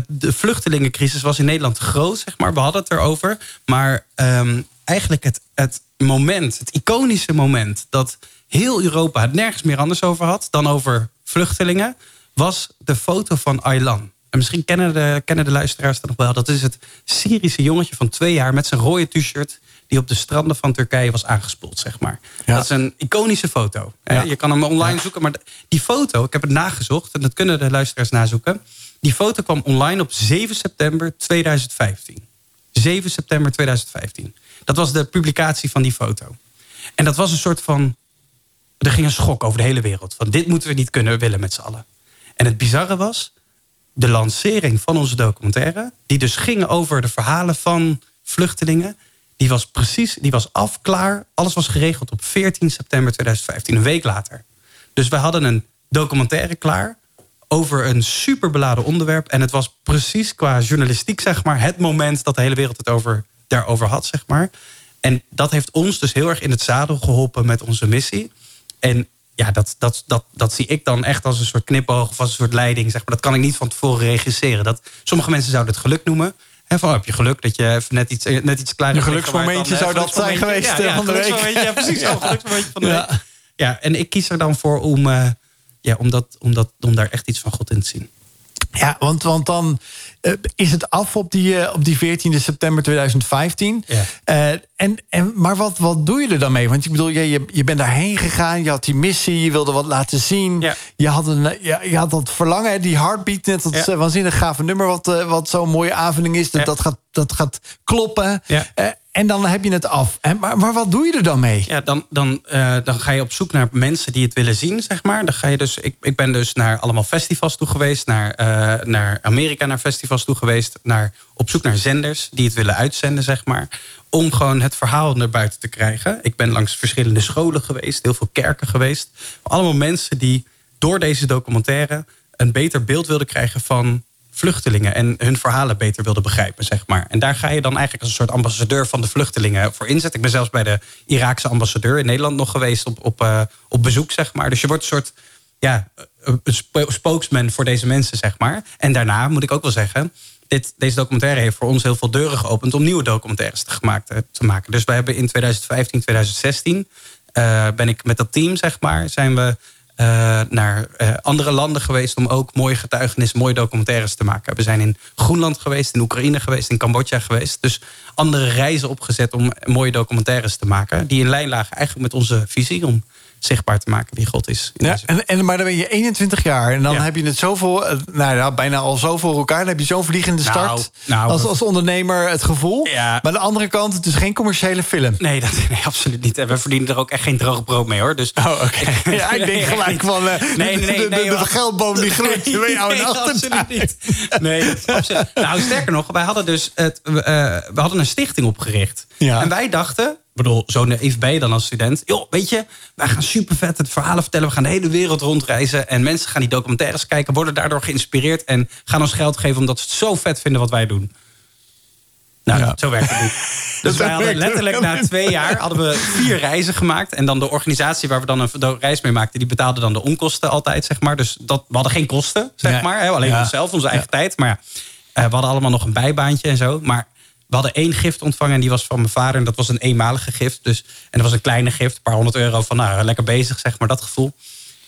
de vluchtelingencrisis was in Nederland groot, zeg maar. We hadden het erover. Maar um, eigenlijk het, het moment, het iconische moment... dat heel Europa het nergens meer anders over had... dan over vluchtelingen, was de foto van Aylan. En misschien kennen de, kennen de luisteraars dat nog wel. Dat is het Syrische jongetje van twee jaar met zijn rode t-shirt... die op de stranden van Turkije was aangespoeld, zeg maar. Dat is een iconische foto. Je kan hem online zoeken, maar die foto, ik heb het nagezocht... en dat kunnen de luisteraars nazoeken... Die foto kwam online op 7 september 2015. 7 september 2015. Dat was de publicatie van die foto. En dat was een soort van... Er ging een schok over de hele wereld. Van dit moeten we niet kunnen willen met z'n allen. En het bizarre was... de lancering van onze documentaire... die dus ging over de verhalen van vluchtelingen... die was precies, die was af, klaar. Alles was geregeld op 14 september 2015, een week later. Dus we hadden een documentaire klaar over een superbeladen onderwerp. En het was precies qua journalistiek, zeg maar, het moment dat de hele wereld het over, daarover had, zeg maar. En dat heeft ons dus heel erg in het zadel geholpen met onze missie. En ja, dat, dat, dat, dat zie ik dan echt als een soort knipoog of als een soort leiding. Zeg maar. Dat kan ik niet van tevoren regisseren. Dat, sommige mensen zouden het geluk noemen. En van, oh, heb je geluk dat je even net iets, net iets kleiner... Een geluksmomentje zou dat zijn geweest ja, ja, van de week. Ja, precies. Ja. geluksmomentje van de week. Ja, en ik kies er dan voor om... Uh, ja, om, dat, om, dat, om daar echt iets van God in te zien. Ja, want, want dan uh, is het af op die, uh, op die 14 september 2015. Ja. Uh, en, en, maar wat, wat doe je er dan mee? Want ik bedoel, je, je, je bent daarheen gegaan, je had die missie, je wilde wat laten zien. Ja. Je, had een, je, je had dat verlangen, die heartbeat, net dat ja. waanzinnig gave nummer, wat, wat zo'n mooie aanvulling is. Dat, dat, gaat, dat gaat kloppen. En dan heb je het af. En, maar, wat doe je er dan mee? Ja, dan, dan, uh, dan ga je op zoek naar mensen die het willen zien, zeg maar. Dan ga je dus, ik, ik ben dus naar allemaal festivals toe geweest. Naar, uh, naar Amerika naar festivals toe geweest. Naar, op zoek naar zenders die het willen uitzenden, zeg maar. Om gewoon het verhaal naar buiten te krijgen. Ik ben langs verschillende scholen geweest. Heel veel kerken geweest. Allemaal mensen die door deze documentaire... een beter beeld wilden krijgen van vluchtelingen en hun verhalen beter wilden begrijpen, zeg maar. En daar ga je dan eigenlijk als een soort ambassadeur van de vluchtelingen voor inzetten. Ik ben zelfs bij de Iraakse ambassadeur in Nederland nog geweest op, op, uh, op bezoek, zeg maar. Dus je wordt een soort ja, een spokesman voor deze mensen, zeg maar. En daarna moet ik ook wel zeggen, dit, deze documentaire heeft voor ons heel veel deuren geopend om nieuwe documentaires te, gemaakt, te maken. Dus wij hebben in 2015, 2016 uh, ben ik met dat team, zeg maar, zijn we uh, naar uh, andere landen geweest om ook mooie getuigenissen, mooie documentaires te maken. We zijn in Groenland geweest, in Oekraïne geweest, in Cambodja geweest. Dus andere reizen opgezet om mooie documentaires te maken. Die in lijn lagen eigenlijk met onze visie om zichtbaar te maken wie God is. Ja, en, en, maar dan ben je 21 jaar en dan heb je het zoveel, eh, nou ja, bijna al zo voor elkaar. Dan heb je zo'n vliegende start nou, nou, als, als ondernemer het gevoel. Ja. Maar aan de andere kant, het is geen commerciële film. Nee, dat, nee, absoluut niet. En we verdienen er ook echt geen droge brood mee hoor. Dus, oh, oké. ja, ik denk gelijk van uh, nee, nee, nee, de, de, de, geldboom die groeit. Nee, nee, nee absoluut niet. Nee, absoluut. Nou, sterker nog, wij hadden dus het, uh, we hadden een stichting opgericht. Ja. En wij dachten, bedoel, zo naïef ben je dan als student. Joh, weet je, wij gaan super vet het verhalen vertellen. We gaan de hele wereld rondreizen. En mensen gaan die documentaires kijken, worden daardoor geïnspireerd. En gaan ons geld geven omdat ze het zo vet vinden wat wij doen. Nou, ja. zo werkt het niet. Dus wij hadden letterlijk na twee jaar hadden we vier reizen gemaakt. En dan de organisatie waar we dan een reis mee maakten, die betaalde dan de onkosten altijd, zeg maar. Dus dat, we hadden geen kosten, zeg maar. Alleen onszelf, onze eigen tijd. Maar ja, eh, we hadden allemaal nog een bijbaantje en zo. Maar we hadden één gift ontvangen en die was van mijn vader. En dat was een eenmalige gift. Dus, en dat was een kleine gift, een paar honderd euro. Van nou, lekker bezig, zeg maar, dat gevoel.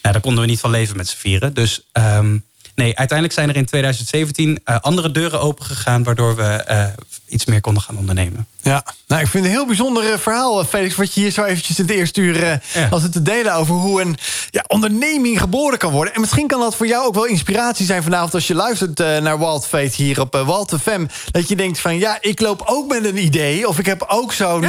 Nou, daar konden we niet van leven met z'n vieren. Dus um, nee, uiteindelijk zijn er in 2017 uh, eh, andere deuren opengegaan... waardoor we uh, iets meer konden gaan ondernemen. Ja, nou, ik vind het een heel bijzonder verhaal, Felix... wat je hier zo eventjes in het eerste uur als het te delen... over hoe een ja, onderneming geboren kan worden. En misschien kan dat voor jou ook wel inspiratie zijn vanavond... als je luistert naar Wild Fate hier op uh, Wild FM... dat je denkt van, ja, ik loop ook met een idee... of ik heb ook zo'n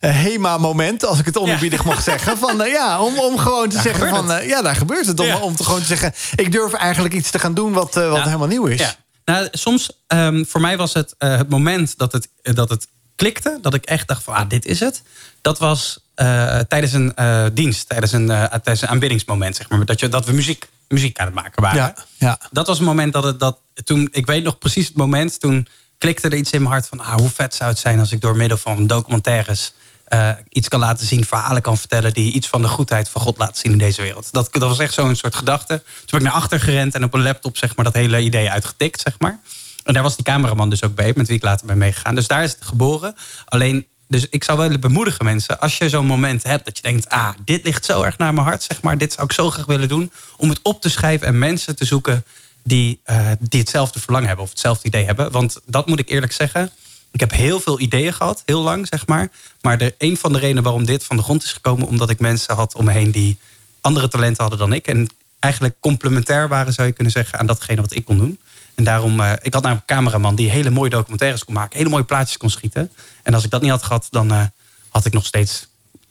HEMA-moment, als ik het onderbiedig mag zeggen... van ja, om, om gewoon te zeggen van, ja, daar gebeurt het. Om, om te gewoon te zeggen, ik durf eigenlijk iets te gaan doen... wat, wat helemaal nieuw is. Nou, soms, um, voor mij was het uh, het moment dat het, dat het klikte, dat ik echt dacht van, ah, dit is het. Dat was uh, tijdens een uh, dienst, tijdens een, tijdens een aanbiddingsmoment, zeg maar. Dat, je, dat we muziek, muziek aan het maken waren. Ja, ja. Dat was het moment dat het, dat toen, ik weet nog precies het moment, toen klikte er iets in mijn hart van, ah, hoe vet zou het zijn als ik door middel van documentaires uh, iets kan laten zien, verhalen kan vertellen... die iets van de goedheid van God laten zien in deze wereld. Dat, dat was echt zo'n soort gedachte. Toen ben ik naar achter gerend en op een laptop zeg maar, dat hele idee uitgetikt. Zeg maar. En daar was die cameraman dus ook bij, met wie ik later ben meegegaan. Dus daar is het geboren. Alleen, dus ik zou wel bemoedigen mensen... als je zo'n moment hebt dat je denkt... ah, dit ligt zo erg naar mijn hart, zeg maar. Dit zou ik zo graag willen doen. Om het op te schrijven en mensen te zoeken... die, uh, die hetzelfde verlangen hebben of hetzelfde idee hebben. Want dat moet ik eerlijk zeggen ik heb heel veel ideeën gehad, heel lang zeg maar. Maar de, een van de redenen waarom dit van de grond is gekomen... omdat ik mensen had om me heen die andere talenten hadden dan ik. En eigenlijk complementair waren, zou je kunnen zeggen... aan datgene wat ik kon doen. En daarom, uh, ik had nou een cameraman die hele mooie documentaires kon maken. Hele mooie plaatjes kon schieten. En als ik dat niet had gehad, dan uh, had ik nog steeds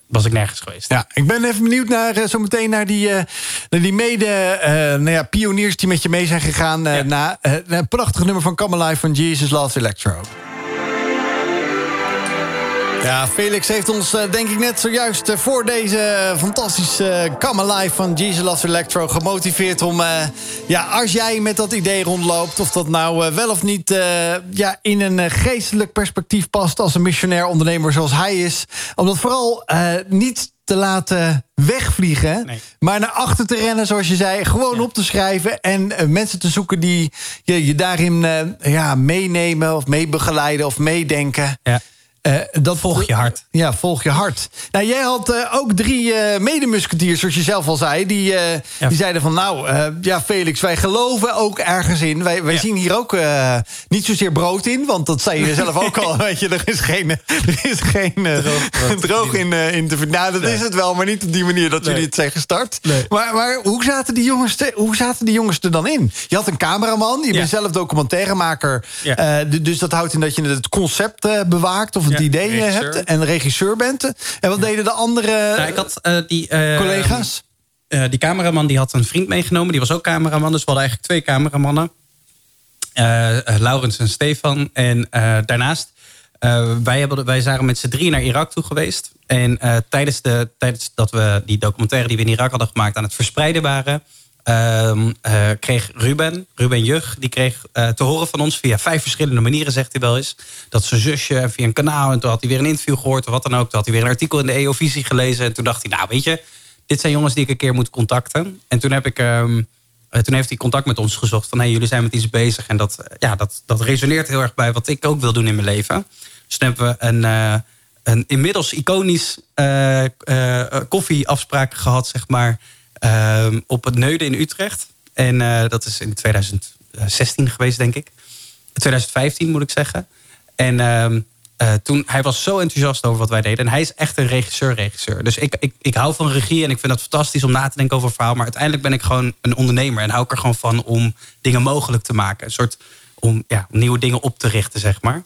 was ik nergens geweest. Ja, ik ben even benieuwd naar uh, zometeen naar die, uh, naar die mede uh, nou ja, pioniers die met je mee zijn gegaan. Ja. naar een prachtig nummer van Come Alive van Jesus Last Electro. Ja, Felix heeft ons eh, denk ik net zojuist eh, voor deze fantastische Come Alive van Jesus Electro gemotiveerd om, ja, als jij met dat idee rondloopt, of dat nou wel of niet ja, in een geestelijk perspectief past als een missionair ondernemer zoals hij is, om dat vooral niet te laten wegvliegen, maar naar achter te rennen, zoals je zei, gewoon op te schrijven en mensen te zoeken die je, je daarin ja, meenemen of meebegeleiden of meedenken. Ja. Uh, dat volg je hart. Ja, volg je hart. Nou, jij had uh, ook drie uh, medemusketiers, zoals je zelf al zei. Die, ja. die zeiden van, nou, ja, Felix, wij geloven ook ergens in. Wij, wij ja. zien hier ook niet zozeer brood in. Want dat zei je zelf ook al. Weet je, er is geen, er is geen droog, droog in, in te vinden. Nou, dat nee. is het wel, maar niet op die manier dat nee. jullie het zijn gestart. Nee. Maar, maar hoe, zaten die jongens te, hoe zaten die jongens er dan in? Je had een cameraman, je bent zelf documentairemaker. dus dat houdt in dat je het concept bewaakt... of het idee regisseur. hebt en regisseur bent. En wat deden de andere nou, ik had, uh, die, uh, collega's? Uh, die cameraman die had een vriend meegenomen. Die was ook cameraman. Dus we hadden eigenlijk twee cameramannen. Laurens en Stefan. En daarnaast, wij, hebben, wij zijn met z'n drie naar Irak toe geweest. En tijdens, de, tijdens dat we die documentaire die we in Irak hadden gemaakt... aan het verspreiden waren uh, uh, kreeg Ruben, Ruben Jug, die kreeg uh, te horen van ons via vijf verschillende manieren, zegt hij wel eens. Dat zijn zusje via een kanaal en toen had hij weer een interview gehoord of wat dan ook. Toen had hij weer een artikel in de EO-visie gelezen en toen dacht hij, nou weet je, dit zijn jongens die ik een keer moet contacten. En toen heb ik. Um, toen heeft hij contact met ons gezocht van hey, jullie zijn met iets bezig. En dat, ja, dat, dat resoneert heel erg bij wat ik ook wil doen in mijn leven. Dus toen hebben we een, een inmiddels iconisch koffieafspraak gehad, zeg maar Ehm, op het Neuden in Utrecht. En uh, dat is in 2016 geweest, denk ik. 2015 moet ik zeggen. En uh, uh, toen, hij was zo enthousiast over wat wij deden. En hij is echt een regisseur-regisseur. Dus ik, ik, ik hou van regie en ik vind het fantastisch om na te denken over verhaal. Maar uiteindelijk ben ik gewoon een ondernemer. En hou ik er gewoon van om dingen mogelijk te maken. Een soort om ja, nieuwe dingen op te richten, zeg maar.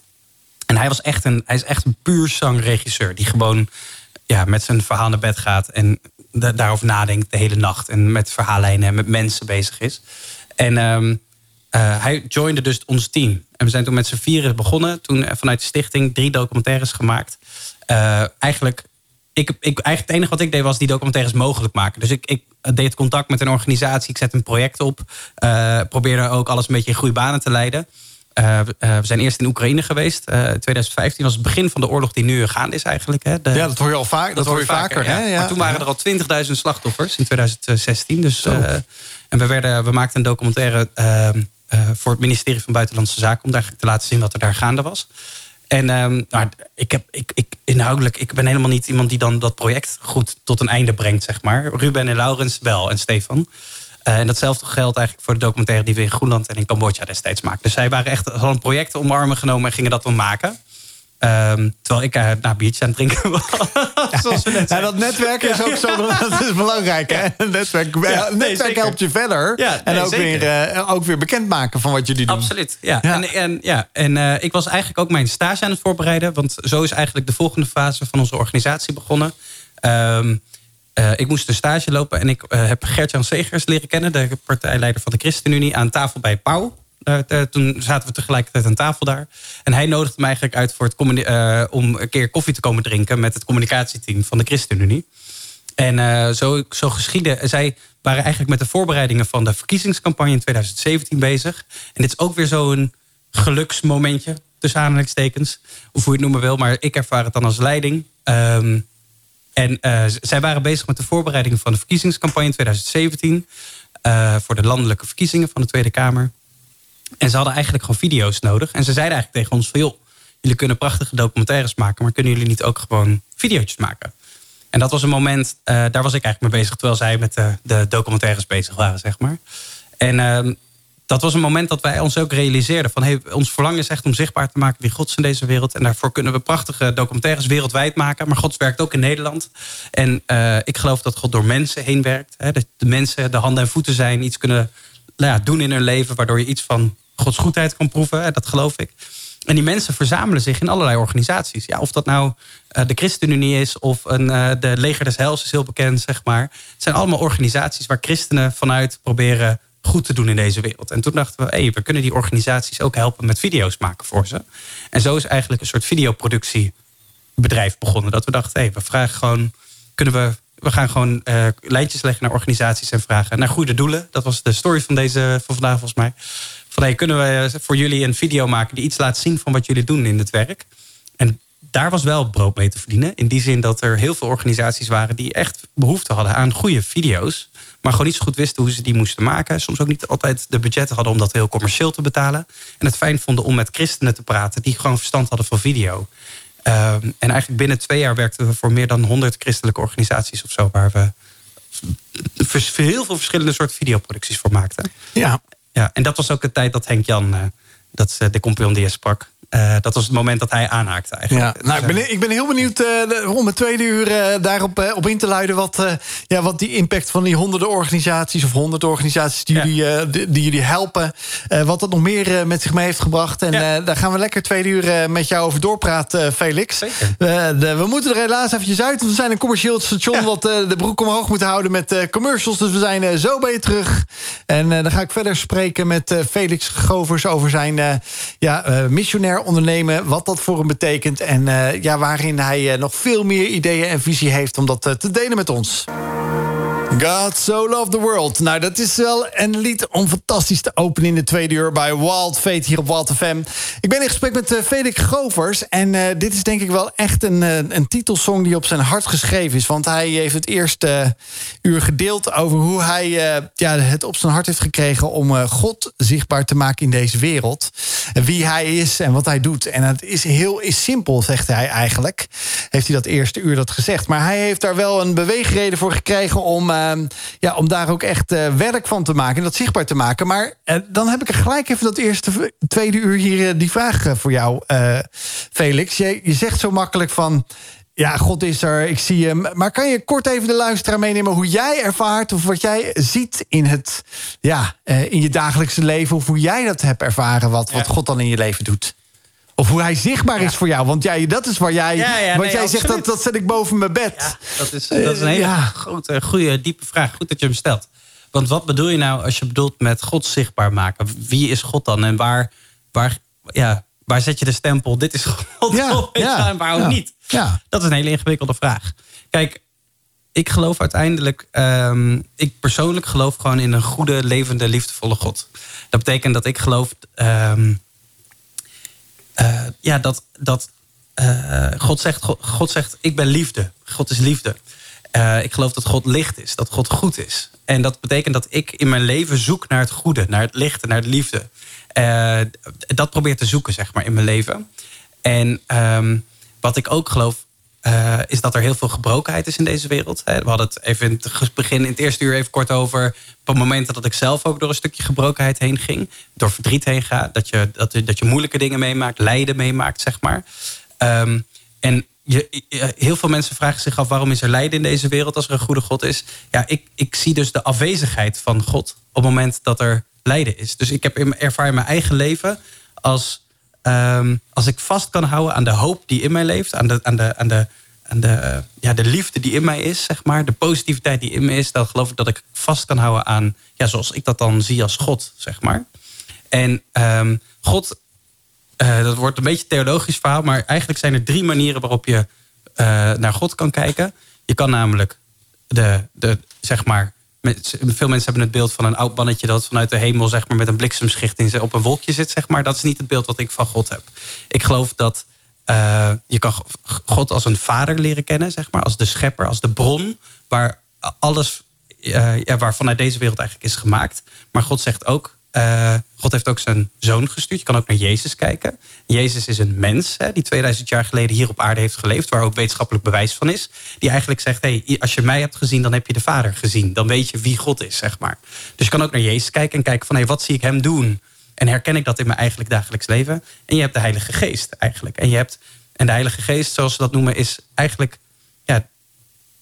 En hij, was echt een, hij is echt een puur zangregisseur. Die gewoon ja, met zijn verhaal naar bed gaat. En daarover nadenkt de hele nacht. En met verhaallijnen en met mensen bezig is. En um, uh, hij joinde dus ons team. En we zijn toen met z'n vieren begonnen. Toen eh, vanuit de stichting drie documentaires gemaakt. Uh, eigenlijk, ik, ik, eigenlijk het enige wat ik deed was die documentaires mogelijk maken. Dus ik, ik deed contact met een organisatie. Ik zette een project op. Uh, probeerde ook alles een beetje in goede banen te leiden. Uh, uh, we zijn eerst in Oekraïne geweest. Uh, 2015 was het begin van de oorlog die nu gaande is eigenlijk. Hè. De, ja, dat hoor je al vaak. Dat, dat hoor je vaker. vaker hè? Ja. Maar toen waren er al 20.000 slachtoffers in 2016. Dus, en we, werden, we maakten een documentaire ehm, voor het ministerie van Buitenlandse Zaken... om daar te laten zien wat er daar gaande was. En um, nou, ik heb, ik, ik, inhoudelijk, ik ben helemaal niet iemand die dan dat project goed tot een einde brengt, zeg maar. Ruben en Laurens wel, en Stefan. En datzelfde geldt eigenlijk voor de documentaire die we in Groenland en in Cambodja destijds maakten. Dus zij waren echt al een project omarmen genomen en gingen dat dan maken. Ehm, terwijl ik uh, naar biertje aan het drinken was. Zoals we net ja, dat netwerk is ook zo dat is belangrijk. Hè? Netwerk, ja, netwerk helpt je verder. en ook, weer, uh, ook weer bekendmaken van wat jullie doen. Absoluut. Ja. En, en, ja. en uh, ik was eigenlijk ook mijn stage aan het voorbereiden. Want zo is eigenlijk de volgende fase van onze organisatie begonnen. Um, ik moest een stage lopen en ik heb Gert-Jan Segers leren kennen, de partijleider van de ChristenUnie, aan tafel bij Pauw. Uh, toen zaten we tegelijkertijd aan tafel daar. En hij nodigde me eigenlijk uit voor het om een keer koffie te komen drinken... met het communicatieteam van de ChristenUnie. En zo, zo geschiedde. Zij waren eigenlijk met de voorbereidingen van de verkiezingscampagne in 2017 bezig. En dit is ook weer zo'n geluksmomentje, tussen aanhalingstekens. Of hoe je het noemen wil, maar ik ervaar het dan als leiding. Um, en zij waren bezig met de voorbereidingen van de verkiezingscampagne in 2017... voor de landelijke verkiezingen van de Tweede Kamer. En ze hadden eigenlijk gewoon video's nodig. En ze zeiden eigenlijk tegen ons van... joh, jullie kunnen prachtige documentaires maken... maar kunnen jullie niet ook gewoon video's maken? En dat was een moment, uh, daar was ik eigenlijk mee bezig... terwijl zij met de, de documentaires bezig waren, zeg maar. En uh, dat was een moment dat wij ons ook realiseerden... van hey, ons verlangen is echt om zichtbaar te maken wie God is in deze wereld. En daarvoor kunnen we prachtige documentaires wereldwijd maken. Maar God werkt ook in Nederland. En uh, ik geloof dat God door mensen heen werkt. Hè, dat de mensen de handen en voeten zijn, iets kunnen nou ja, doen in hun leven... waardoor je iets van Gods goedheid kan proeven. Dat geloof ik. En die mensen verzamelen zich in allerlei organisaties. Ja, of dat nou uh, de ChristenUnie is of een, uh, de Leger des Heils is heel bekend, zeg maar. Het zijn allemaal organisaties waar christenen vanuit proberen goed te doen in deze wereld. En toen dachten we, hey, we kunnen die organisaties ook helpen met video's maken voor ze. En zo is eigenlijk een soort videoproductiebedrijf begonnen. Dat we dachten, hey, we vragen gewoon, kunnen we we gaan gewoon uh, lijntjes leggen naar organisaties en vragen naar goede doelen. Dat was de story van deze van vandaag volgens mij. Van hey, kunnen we voor jullie een video maken die iets laat zien van wat jullie doen in het werk? En daar was wel brood mee te verdienen. In die zin dat er heel veel organisaties waren die echt behoefte hadden aan goede video's. Maar gewoon niet zo goed wisten hoe ze die moesten maken. Soms ook niet altijd de budgetten hadden om dat heel commercieel te betalen. En het fijn vonden om met christenen te praten die gewoon verstand hadden van video. Ehm, en eigenlijk binnen twee jaar werkten we voor meer dan 100 christelijke organisaties of zo, waar we heel veel verschillende soorten videoproducties voor maakten. Ja. ja en dat was ook de tijd dat Henk Jan, dat de compagnon die je sprak, uh, dat was het moment dat hij aanhaakte eigenlijk. Ja, nou, ik, ben, ik ben heel benieuwd uh, om het tweede uur uh, daarop op in te luiden... Wat, ja, wat die impact van die honderden organisaties... of honderd organisaties die, ja. jullie, die, die, jullie helpen... wat dat nog meer met zich mee heeft gebracht. En ja. daar gaan we lekker tweede uur met jou over doorpraten, Felix. De, we moeten er helaas eventjes uit. Want we zijn een commercieel station... Ja. wat de broek omhoog moet houden met commercials. Dus we zijn zo bij je terug. En dan ga ik verder spreken met Felix Govers... over zijn ja, missionair ondernemen, wat dat voor hem betekent... en uh, ja, waarin hij nog veel meer ideeën en visie heeft om dat te delen met ons. God So Love the World. Nou, dat is wel een lied om fantastisch te openen in de tweede uur... bij Wild Fate hier op Wild FM. Ik ben in gesprek met uh, Felix Govers. En uh, dit is denk ik wel echt een, uh, een titelsong die op zijn hart geschreven is. Want hij heeft het eerste uur gedeeld over hoe hij ja, het op zijn hart heeft gekregen... om God zichtbaar te maken in deze wereld. Wie hij is en wat hij doet. En het is heel is simpel, zegt hij eigenlijk. Heeft hij dat eerste uur dat gezegd. Maar hij heeft daar wel een beweegreden voor gekregen... om ja, om daar ook echt uh, werk van te maken en dat zichtbaar te maken. Maar uh, dan heb ik er gelijk even dat eerste tweede uur hier uh, die vraag voor jou, Felix. Je, je zegt zo makkelijk van. Ja, God is er, ik zie hem. Maar kan je kort even de luisteraar meenemen hoe jij ervaart... of wat jij ziet in, het, ja, in je dagelijkse leven... of hoe jij dat hebt ervaren, wat, wat God dan in je leven doet? Of hoe hij zichtbaar is voor jou. Want jij, dat is waar jij. Ja, ja, wat jij zegt, dat, dat zet ik boven mijn bed. dat, is, dat is een hele grote, goede, diepe vraag. Goed dat je hem stelt. Want wat bedoel je nou als je bedoelt met God zichtbaar maken? Wie is God dan? En waar, waar, ja, waar zet je de stempel? Dit is God. Ja, en waar ook niet? Ja. Dat is een hele ingewikkelde vraag. Kijk, ik geloof uiteindelijk, um, ik persoonlijk geloof gewoon in een goede, levende, liefdevolle God. Dat betekent dat ik geloof um, uh, ja, dat, dat uh, God, zegt, God, zegt, ik ben liefde. God is liefde. Uh, ik geloof dat God licht is, dat God goed is. En dat betekent dat ik in mijn leven zoek naar het goede, naar het lichte, naar de liefde. dat probeer te zoeken, zeg maar, in mijn leven. En um, wat ik ook geloof, uh, is dat er heel veel gebrokenheid is in deze wereld. We hadden het even in het begin, in het eerste uur even kort over. Op het moment dat ik zelf ook door een stukje gebrokenheid heen ging, door verdriet heen ga, dat je, dat, dat je moeilijke dingen meemaakt, lijden meemaakt, zeg maar. Um, en je, heel veel mensen vragen zich af waarom is er lijden in deze wereld als er een goede God is. Ja, ik, ik zie dus de afwezigheid van God op het moment dat er lijden is. Dus ik heb ervaar in mijn eigen leven als, um, als ik vast kan houden aan de hoop die in mij leeft, aan de, aan de, aan de, aan de, ja, de liefde die in mij is, zeg maar, de positiviteit die in me is, dan geloof ik dat ik vast kan houden aan, ja, zoals ik dat dan zie als God, zeg maar. En um, God uh, dat wordt een beetje een theologisch verhaal, maar eigenlijk zijn er drie manieren waarop je uh, naar God kan kijken. Je kan namelijk de, de zeg maar. Veel mensen hebben het beeld van een oud mannetje dat vanuit de hemel zeg maar, met een bliksemschicht in, op een wolkje zit. Zeg maar. Dat is niet het beeld wat ik van God heb. Ik geloof dat uh, je kan God als een vader leren kennen, zeg maar, als de schepper, als de bron waar alles, uh, ja, waar vanuit deze wereld eigenlijk is gemaakt. Maar God zegt ook, uh, God heeft ook zijn zoon gestuurd. Je kan ook naar Jezus kijken. Jezus is een mens hè, die 2000 jaar geleden hier op aarde heeft geleefd, waar ook wetenschappelijk bewijs van is. Die eigenlijk zegt: hey, als je mij hebt gezien, dan heb je de Vader gezien. Dan weet je wie God is, zeg maar. Dus je kan ook naar Jezus kijken en kijken van: hey, wat zie ik hem doen? En herken ik dat in mijn eigenlijk dagelijks leven? En je hebt de Heilige Geest eigenlijk. En, je hebt, en de Heilige Geest, zoals ze dat noemen, is eigenlijk ja,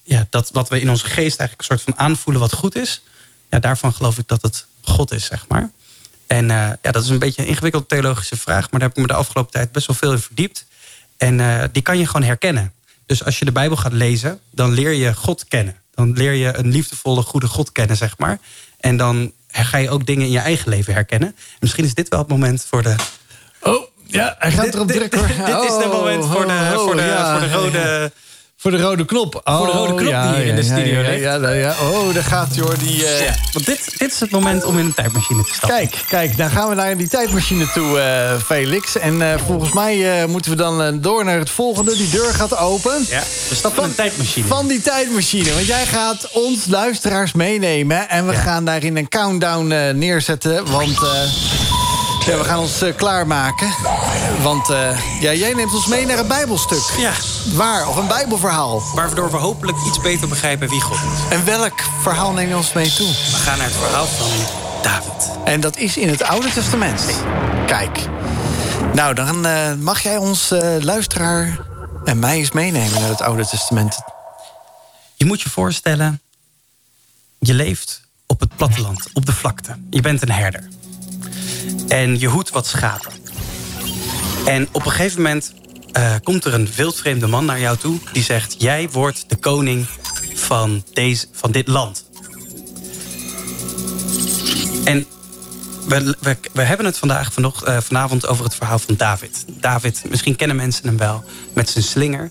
ja, dat wat we in onze geest eigenlijk een soort van aanvoelen wat goed is. Ja, daarvan geloof ik dat het God is, zeg maar. En uh, ja, dat is een beetje een ingewikkelde theologische vraag, maar daar heb ik me de afgelopen tijd best wel veel in verdiept. En uh, die kan je gewoon herkennen. Dus als je de Bijbel gaat lezen, dan leer je God kennen. Dan leer je een liefdevolle, goede God kennen, zeg maar. En dan ga je ook dingen in je eigen leven herkennen. En misschien is dit wel het moment voor de. Oh, ja, hij gaat erop drukken hoor. Dit, dit is het moment voor de, oh, voor de, ja, voor de rode. Voor de rode knop. Oh, voor de rode knop ja, die hier in de studio ja, ja, ja, Oh, daar gaat hij hoor. Die, uh... Want dit, dit is het moment om in een tijdmachine te stappen. Kijk, kijk, dan gaan we naar die tijdmachine toe, uh, Felix. En uh, volgens mij moeten we dan door naar het volgende. Die deur gaat open. Ja, we stappen in een tijdmachine. Van die tijdmachine. Want jij gaat ons luisteraars meenemen. En we gaan daarin een countdown neerzetten. Want... Ja, we gaan ons uh, klaarmaken. Want uh, ja, jij neemt ons mee naar een bijbelstuk. Ja. Waar? Of een bijbelverhaal. Waardoor we hopelijk iets beter begrijpen wie God is. En welk verhaal neem je ons mee toe? We gaan naar het verhaal van David. En dat is in het Oude Testament. Kijk. Nou, dan uh, mag jij ons luisteraar en mij eens meenemen naar het Oude Testament. Je moet je voorstellen... je leeft op het platteland, op de vlakte. Je bent een herder. En je hoedt wat schapen. En op een gegeven moment uh, komt er een wildvreemde man naar jou toe... die zegt, jij wordt de koning van, deze, van dit land. En we, we, we hebben het vandaag vanocht, uh, vanavond over het verhaal van David. David, misschien kennen mensen hem wel, met zijn slinger.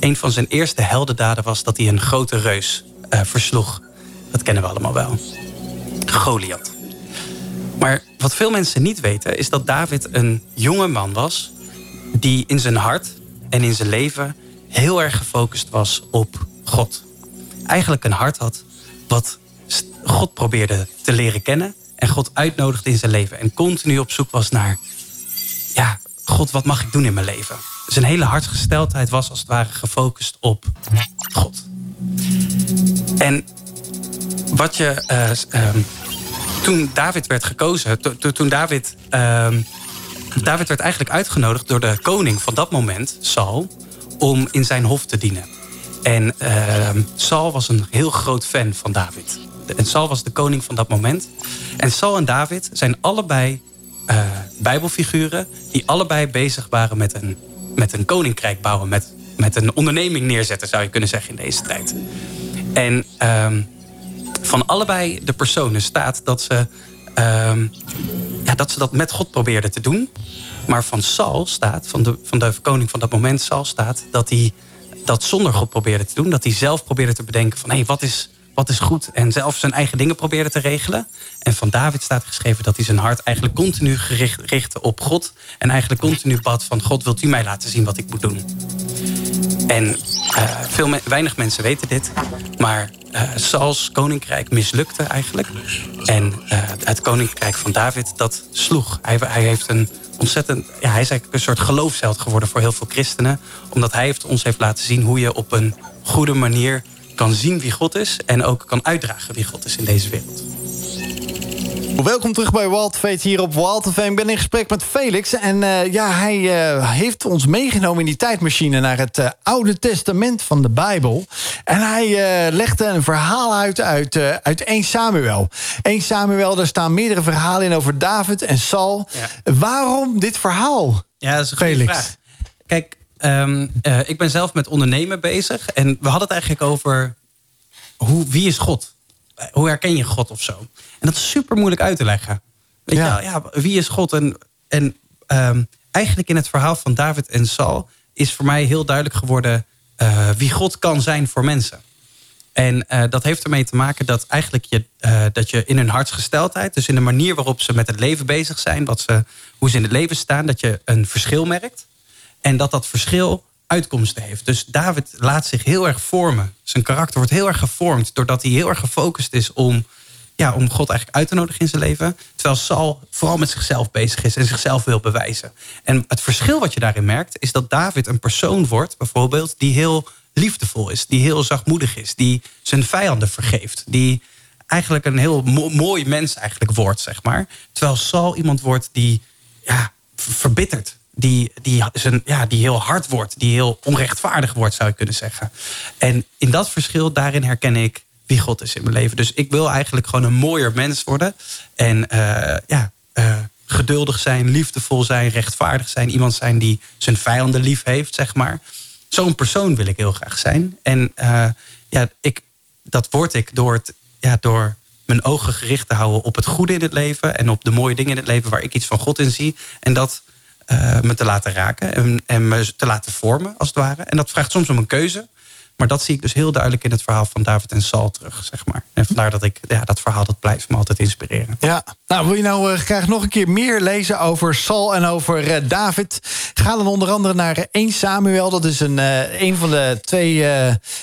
Een van zijn eerste heldendaden was dat hij een grote reus uh, versloeg. Dat kennen we allemaal wel. Goliath. Maar wat veel mensen niet weten, is dat David een jonge man was. die in zijn hart en in zijn leven heel erg gefocust was op God. Eigenlijk een hart had wat God probeerde te leren kennen. en God uitnodigde in zijn leven. En continu op zoek was naar. ja, God, wat mag ik doen in mijn leven? Zijn hele hartgesteldheid was als het ware gefocust op God. En wat je. Uh, toen David werd gekozen, toen David. Uh, David werd eigenlijk uitgenodigd door de koning van dat moment, Saul, om in zijn hof te dienen. En uh, Saul was een heel groot fan van David. En Saul was de koning van dat moment. En Saul en David zijn allebei uh, Bijbelfiguren die allebei bezig waren met een, met een koninkrijk bouwen, met, met een onderneming neerzetten, zou je kunnen zeggen in deze tijd. En uh, van allebei de personen staat dat ze, uh, ja, dat, ze dat met God probeerden te doen. Maar van Saul staat, van de, van koning van dat moment, Saul staat, dat hij dat zonder God probeerde te doen. Dat hij zelf probeerde te bedenken van hé, hey, wat, is, wat is goed? En zelf zijn eigen dingen probeerde te regelen. En van David staat geschreven dat hij zijn hart eigenlijk continu gericht, richtte op God. En eigenlijk continu bad van God, wilt u mij laten zien wat ik moet doen? En uh, veel weinig mensen weten dit. Maar uh, Sauls koninkrijk mislukte eigenlijk. En uh, het koninkrijk van David, dat sloeg. Hij, hij heeft een ontzettend. Ja, hij is eigenlijk een soort geloofsheld geworden voor heel veel christenen. Omdat hij heeft, ons heeft laten zien hoe je op een goede manier kan zien wie God is. En ook kan uitdragen wie God is in deze wereld. Welkom terug bij Wild Fate hier op Wild FM. Ik ben in gesprek met Felix. En uh, ja, hij uh, heeft ons meegenomen in die tijdmachine... naar het uh, Oude Testament van de Bijbel. En hij legde een verhaal uit uit, uit 1 Samuel. 1 Samuel, daar staan meerdere verhalen in over David en Saul. Ja. Waarom dit verhaal, Ja, dat is een Felix? vraag. Kijk, um, ik ben zelf met ondernemen bezig. En we hadden het eigenlijk over... Hoe, wie is God? hoe herken je God of zo? En dat is super moeilijk uit te leggen. Weet ja. Je, ja, wie is God? En, en ehm, eigenlijk in het verhaal van David en Saul is voor mij heel duidelijk geworden uh, wie God kan zijn voor mensen. En uh, dat heeft ermee te maken dat eigenlijk je, uh, dat je in hun hartsgesteldheid, dus in de manier waarop ze met het leven bezig zijn, wat ze, hoe ze in het leven staan, dat je een verschil merkt. En dat dat verschil uitkomsten heeft. Dus David laat zich heel erg vormen. Zijn karakter wordt heel erg gevormd doordat hij heel erg gefocust is om, ja, om God eigenlijk uit te nodigen in zijn leven. Terwijl Saul vooral met zichzelf bezig is en zichzelf wil bewijzen. En het verschil wat je daarin merkt is dat David een persoon wordt, bijvoorbeeld, die heel liefdevol is, die heel zachtmoedig is, die zijn vijanden vergeeft, die eigenlijk een heel mooi mens eigenlijk wordt, zeg maar. Terwijl Saul iemand wordt die ja, verbitterd die, die, een, ja, die heel hard wordt, die heel onrechtvaardig wordt, zou je kunnen zeggen. En in dat verschil, daarin herken ik wie God is in mijn leven. Dus ik wil eigenlijk gewoon een mooier mens worden. En uh, ja, uh, geduldig zijn, liefdevol zijn, rechtvaardig zijn. Iemand zijn die zijn vijanden lief heeft, zeg maar. Zo'n persoon wil ik heel graag zijn. En uh, ja, ik, dat word ik door, het, ja, door mijn ogen gericht te houden op het goede in het leven. En op de mooie dingen in het leven waar ik iets van God in zie. En dat me te laten raken en, en me te laten vormen, als het ware. En dat vraagt soms om een keuze. Maar dat zie ik dus heel duidelijk in het verhaal van David en Saul terug, zeg maar. En vandaar dat ik ja, dat verhaal dat blijft me altijd inspireren. Ja, nou wil je nou uh, graag nog een keer meer lezen over Saul en over uh, David? Ga dan onder andere naar 1 Samuel. Dat is een, uh, een van de twee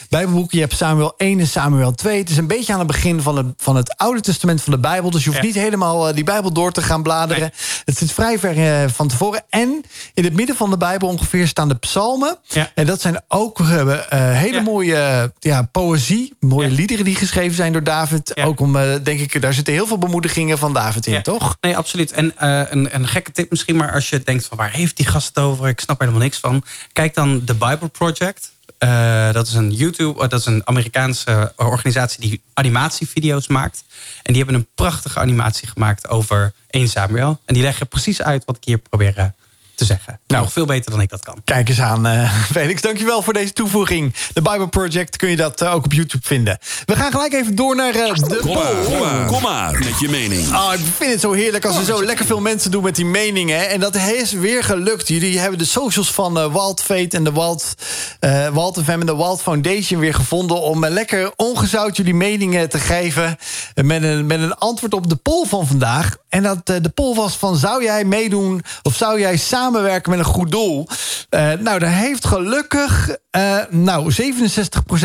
Bijbelboeken. Je hebt Samuel 1 en Samuel 2. Het is een beetje aan het begin van, de, van het Oude Testament van de Bijbel. Dus je hoeft ja. niet helemaal die Bijbel door te gaan bladeren. Nee. Het zit vrij ver van tevoren. En in het midden van de Bijbel ongeveer staan de psalmen. Ja. En dat zijn ook hele mooie ja, poëzie, mooie liederen die geschreven zijn door David. Ook om, uh, denk ik, daar zitten heel veel bemoedigingen van David in, toch? Nee, absoluut. En uh, een, een gekke tip misschien, maar als je denkt van waar heeft die gast het over? Ik snap er helemaal niks van. Kijk dan The Bible Project. Uh, dat is een YouTube, dat is een Amerikaanse organisatie die animatievideo's maakt. En die hebben een prachtige animatie gemaakt over 1 Samuel. En die leggen precies uit wat ik hier probeer te zeggen. Nou, Nog veel beter dan ik dat kan. Kijk eens aan, uh, Felix. Dankjewel voor deze toevoeging. De Bible Project kun je dat uh, ook op YouTube vinden. We gaan gelijk even door naar uh, de kom maar, kom maar, kom maar, met je mening. Oh, ik vind het zo heerlijk als er zo lekker veel mensen doen met die meningen. En dat is weer gelukt. Jullie hebben de socials van uh, Walt Fate en de Walt, uh, Walt FM en de Walt Foundation weer gevonden... om lekker ongezout jullie meningen te geven... met een, met een antwoord op de poll van vandaag. En dat, de poll was van, zou jij meedoen of zou jij samen samenwerken met een goed doel. Uh, nou, daar heeft gelukkig uh, nou,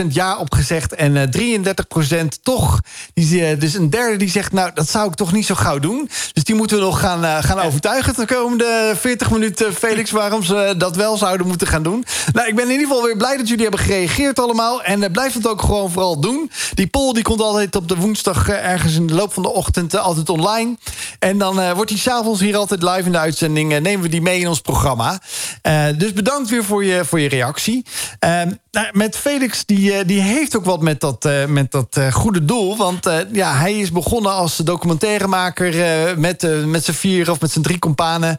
67% ja op gezegd en uh, 33% toch. Die, dus een derde die zegt, nou, dat zou ik toch niet zo gauw doen. Dus die moeten we nog gaan, gaan overtuigen de komende 40 minuten, Felix, waarom ze dat wel zouden moeten gaan doen. Nou, ik ben in ieder geval weer blij dat jullie hebben gereageerd allemaal. En blijf het ook gewoon vooral doen. Die poll die komt altijd op de woensdag ergens in de loop van de ochtend altijd online. En dan wordt die s'avonds hier altijd live in de uitzending. nemen we die mee in ons programma. Dus bedankt weer voor je, voor je reactie. Uh, nou, met Felix, die, die heeft ook wat met dat, uh, met dat goede doel. Want ja, hij is begonnen als documentairemaker... met, met zijn vier of met zijn drie companen.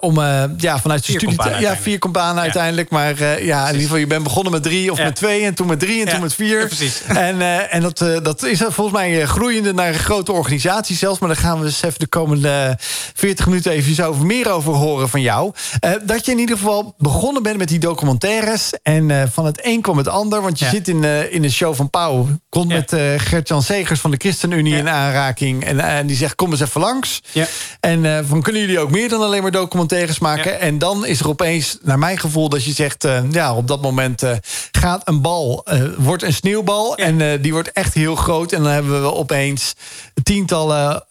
om ja, vanuit zijn studie... Te, ja, vier companen ja. uiteindelijk. Maar ja, in ieder geval, je bent begonnen met drie of ja. met twee... en toen met drie en ja. toen met vier. precies. En, en dat, dat is volgens mij groeiende naar een grote organisatie zelfs. Maar daar gaan we dus even de komende 40 minuten even over meer over horen van jou. Dat je in ieder geval begonnen bent met die documentaires. En van het een kwam het ander. Want je zit in, in de show van Pauw. Komt met Gert-Jan Segers van de ChristenUnie in aanraking. En, en die zegt, kom eens even langs. En van, kunnen jullie ook meer dan alleen maar documentaires maken? En dan is er opeens, naar mijn gevoel, dat je zegt... ja, op dat moment gaat een bal, wordt een sneeuwbal. En die wordt echt heel groot. En dan hebben we opeens tientallen,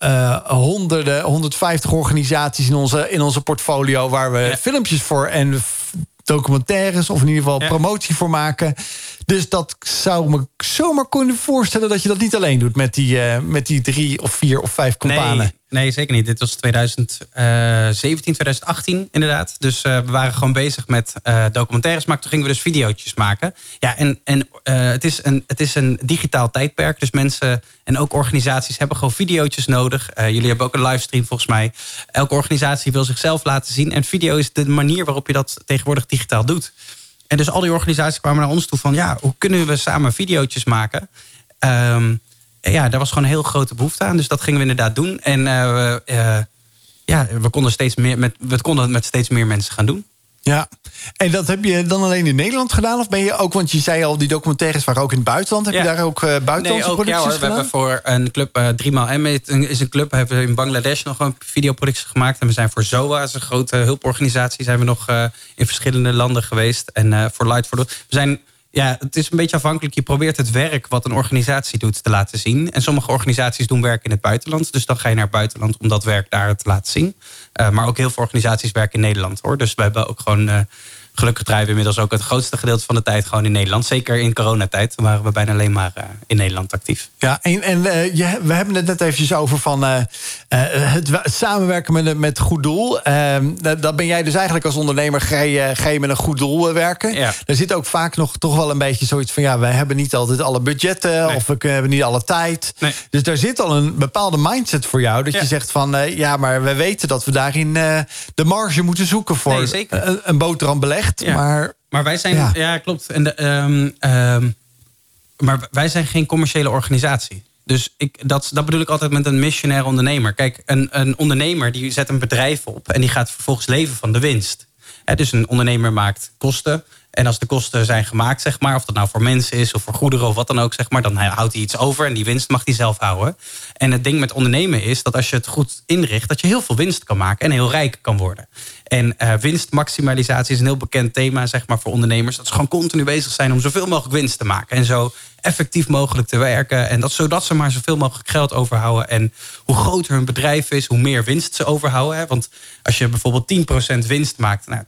honderden, 150 organisaties in onze, in onze portfolio... waar we filmpjes voor en documentaires of in ieder geval promotie voor maken. Dus dat zou me zomaar kunnen voorstellen dat je dat niet alleen doet met die, uh, met die drie of vier of vijf companen. Nee, nee, zeker niet. Dit was 2017, 2018 eh, inderdaad. Dus uh, we waren gewoon bezig met uh, documentaires maken. Toen gingen we dus video's maken. Ja, en, en het, is een, het is een digitaal tijdperk. Dus mensen en ook organisaties hebben gewoon video's nodig. jullie hebben ook een livestream volgens mij. Elke organisatie wil zichzelf laten zien. En video is de manier waarop je dat tegenwoordig digitaal doet. En dus al die organisaties kwamen naar ons toe van... ja, hoe kunnen we samen video's maken? Um, ja, daar was gewoon een heel grote behoefte aan. Dus dat gingen we inderdaad doen. En uh, ja, we konden, steeds meer met, we konden het met steeds meer mensen gaan doen. Ja, en dat heb je dan alleen in Nederland gedaan? Of ben je ook, want je zei al, die documentaires waren ook in het buitenland. Heb je daar ook uh, buitenlandse nee, ook, producties ja, hoor, We hebben voor een club, uh, 3 M is een club, hebben we in Bangladesh nog een videoproductie gemaakt. En we zijn voor ZOA, is een grote hulporganisatie, zijn we nog uh, in verschillende landen geweest. En voor Light for the... We zijn ja, het is een beetje afhankelijk. Je probeert het werk wat een organisatie doet te laten zien. En sommige organisaties doen werk in het buitenland. Dus dan ga je naar het buitenland om dat werk daar te laten zien. Uh, maar ook heel veel organisaties werken in Nederland hoor. Dus we hebben ook gewoon uh, gelukkig draaien we inmiddels ook het grootste gedeelte van de tijd gewoon in Nederland. Zeker in coronatijd waren we bijna alleen maar uh, in Nederland actief. Ja, en, en uh, je, we hebben het net eventjes over van uh, het, het, samenwerken met, met goed doel. Ehm, dat ben jij dus eigenlijk als ondernemer, ga je, ga je met een goed doel werken. Ja. Er zit ook vaak nog toch wel een beetje zoiets van... ja, we hebben niet altijd alle budgetten nee. of we hebben niet alle tijd. Nee. Dus daar zit al een bepaalde mindset voor jou. Dat ja. je zegt van, ja, maar we weten dat we daarin de marge moeten zoeken... voor nee, een, een boterham beleg. Ja. Maar, maar wij zijn, ja, klopt. En de, um, um, maar wij zijn geen commerciële organisatie. Dus ik, dat, dat bedoel ik altijd met een missionair ondernemer. Kijk, een, een ondernemer die zet een bedrijf op en die gaat vervolgens leven van de winst. He, dus een ondernemer maakt kosten. En als de kosten zijn gemaakt, zeg maar, of dat nou voor mensen is of voor goederen of wat dan ook, zeg maar, dan houdt hij iets over en die winst mag hij zelf houden. En het ding met ondernemen is dat als je het goed inricht, dat je heel veel winst kan maken en heel rijk kan worden. En uh, winstmaximalisatie is een heel bekend thema zeg maar, voor ondernemers. Dat ze gewoon continu bezig zijn om zoveel mogelijk winst te maken. En zo effectief mogelijk te werken. En dat, zodat ze maar zoveel mogelijk geld overhouden. En hoe groter hun bedrijf is, hoe meer winst ze overhouden. Hè? Want als je bijvoorbeeld 10% winst maakt. Nou,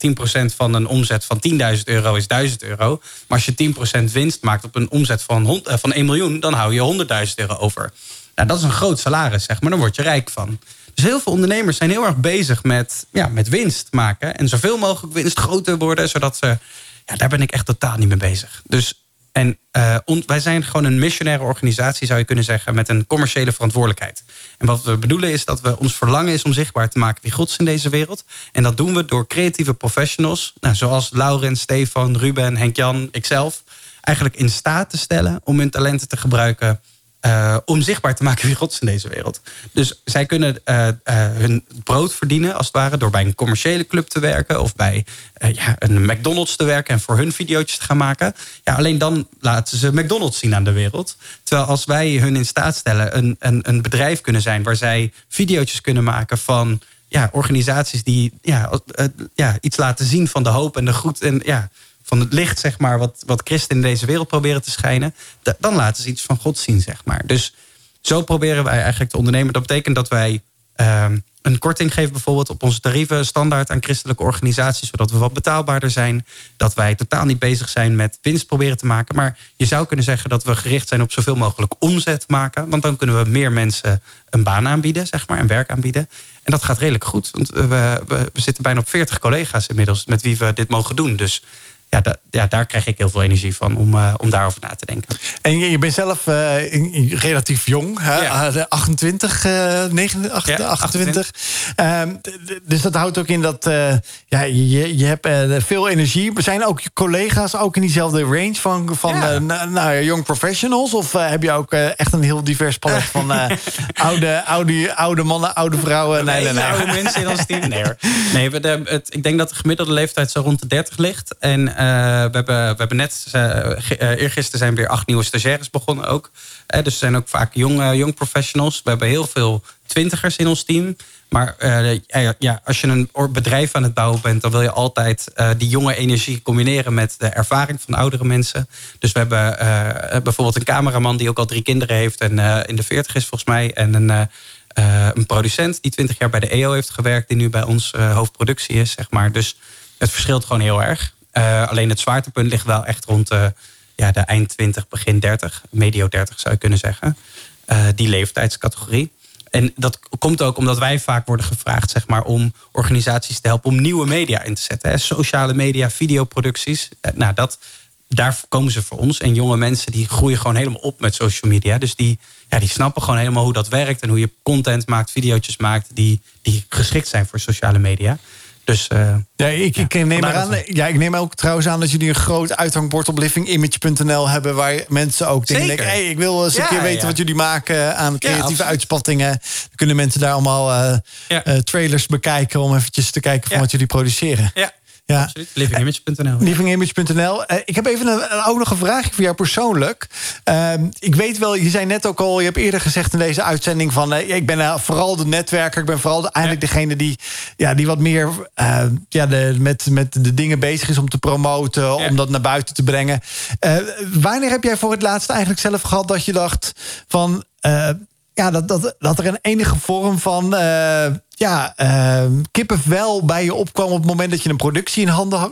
10% van een omzet van 10.000 euro is 1000 euro. Maar als je 10% winst maakt op een omzet van, van 1 miljoen... dan hou je 100.000 euro over. Nou, dat is een groot salaris, zeg maar. Dan word je rijk van. Dus heel veel ondernemers zijn heel erg bezig met, ja, met winst maken. En zoveel mogelijk winst groter worden. Zodat ze. Ja, daar ben ik echt totaal niet mee bezig. Dus. En uh, wij zijn gewoon een missionaire organisatie, zou je kunnen zeggen, met een commerciële verantwoordelijkheid. En wat we bedoelen is dat we ons verlangen is om zichtbaar te maken wie God is in deze wereld. En dat doen we door creatieve professionals, nou, zoals Laurens, Stefan, Ruben, Henk-Jan, ikzelf, eigenlijk in staat te stellen om hun talenten te gebruiken uh, om zichtbaar te maken wie God is in deze wereld. Dus zij kunnen uh, uh, hun brood verdienen, als het ware, door bij een commerciële club te werken of bij ja, een McDonald's te werken en voor hun video's te gaan maken. Ja, alleen dan laten ze McDonald's zien aan de wereld. Terwijl als wij hun in staat stellen een, een, een bedrijf kunnen zijn waar zij video's kunnen maken van ja, organisaties die ja, ja, iets laten zien van de hoop en de goed en ja, van het licht, zeg maar, wat, wat christen in deze wereld proberen te schijnen, dan laten ze iets van God zien, zeg maar. Dus zo proberen wij eigenlijk te ondernemen. Dat betekent dat wij uh, een korting geven bijvoorbeeld op onze tarieven standaard aan christelijke organisaties, zodat we wat betaalbaarder zijn. Dat wij totaal niet bezig zijn met winst proberen te maken. Maar je zou kunnen zeggen dat we gericht zijn op zoveel mogelijk omzet maken. Want dan kunnen we meer mensen een baan aanbieden, zeg maar, en werk aanbieden. En dat gaat redelijk goed. Want we, we, we zitten bijna op 40 collega's inmiddels met wie we dit mogen doen. Dus ja, ja, daar krijg ik heel veel energie van om, uh, om daarover na te denken. En je, je bent zelf uh, relatief jong, hè? Ja. 28, uh, 29, ja, 28. Um, dus dat houdt ook in dat uh, ja, je, je hebt veel energie. Zijn ook je collega's ook in diezelfde range van, van ja. nou, young professionals? Of heb je ook echt een heel divers palet van oude, oude, oude mannen, oude vrouwen? Nee, nee, nee. oude mensen in ons team. Nee, nee het, ik denk dat de gemiddelde leeftijd zo rond de 30 ligt. En we, hebben, we hebben net, eergisteren zijn weer acht nieuwe stagiaires begonnen ook. dus er zijn ook vaak jonge young professionals. We hebben heel veel twintigers in ons team. Maar ja, als je een bedrijf aan het bouwen bent, dan wil je altijd die jonge energie combineren met de ervaring van oudere mensen. Dus we hebben bijvoorbeeld een cameraman die ook al drie kinderen heeft en in de veertig is volgens mij. En een een producent die 20 jaar bij de EO heeft gewerkt, die nu bij ons hoofdproductie is, zeg maar. Dus het verschilt gewoon heel erg. Uh, alleen het zwaartepunt ligt wel echt rond de, ja, de eind 20, begin 30, medio 30 zou je kunnen zeggen. die leeftijdscategorie. En dat komt ook omdat wij vaak worden gevraagd zeg maar, om organisaties te helpen om nieuwe media in te zetten. Hè. Sociale media, videoproducties. nou, dat, daar komen ze voor ons. En jonge mensen die groeien gewoon helemaal op met social media. Dus die, ja, die snappen gewoon helemaal hoe dat werkt. En hoe je content maakt, video's maakt die, die geschikt zijn voor sociale media. Dus, uh, ja, ik, ik, neem aan, ja, ik neem ook trouwens aan dat jullie een groot uithangbord op livingimage.nl hebben. Waar mensen ook denken: hey, ik wil eens een keer weten wat jullie maken aan creatieve uitspattingen. Dan kunnen mensen daar allemaal uh, uh, trailers bekijken om eventjes te kijken van wat jullie produceren. Ja, ja. Livingimage.nl. Livingimage.nl. Uh, ik heb even een, ook nog een vraag voor jou persoonlijk. Uh, ik weet wel, je zei net ook al, je hebt eerder gezegd in deze uitzending van, uh, ik ben uh, vooral de netwerker, ik ben vooral de, eigenlijk degene die, ja, die wat meer ja, de, met, met de dingen bezig is om te promoten, om dat naar buiten te brengen. wanneer heb jij voor het laatst eigenlijk zelf gehad dat je dacht van, ja, dat, dat, dat er een enige vorm van ja, uh, wel bij je opkwam op het moment dat je een productie in handen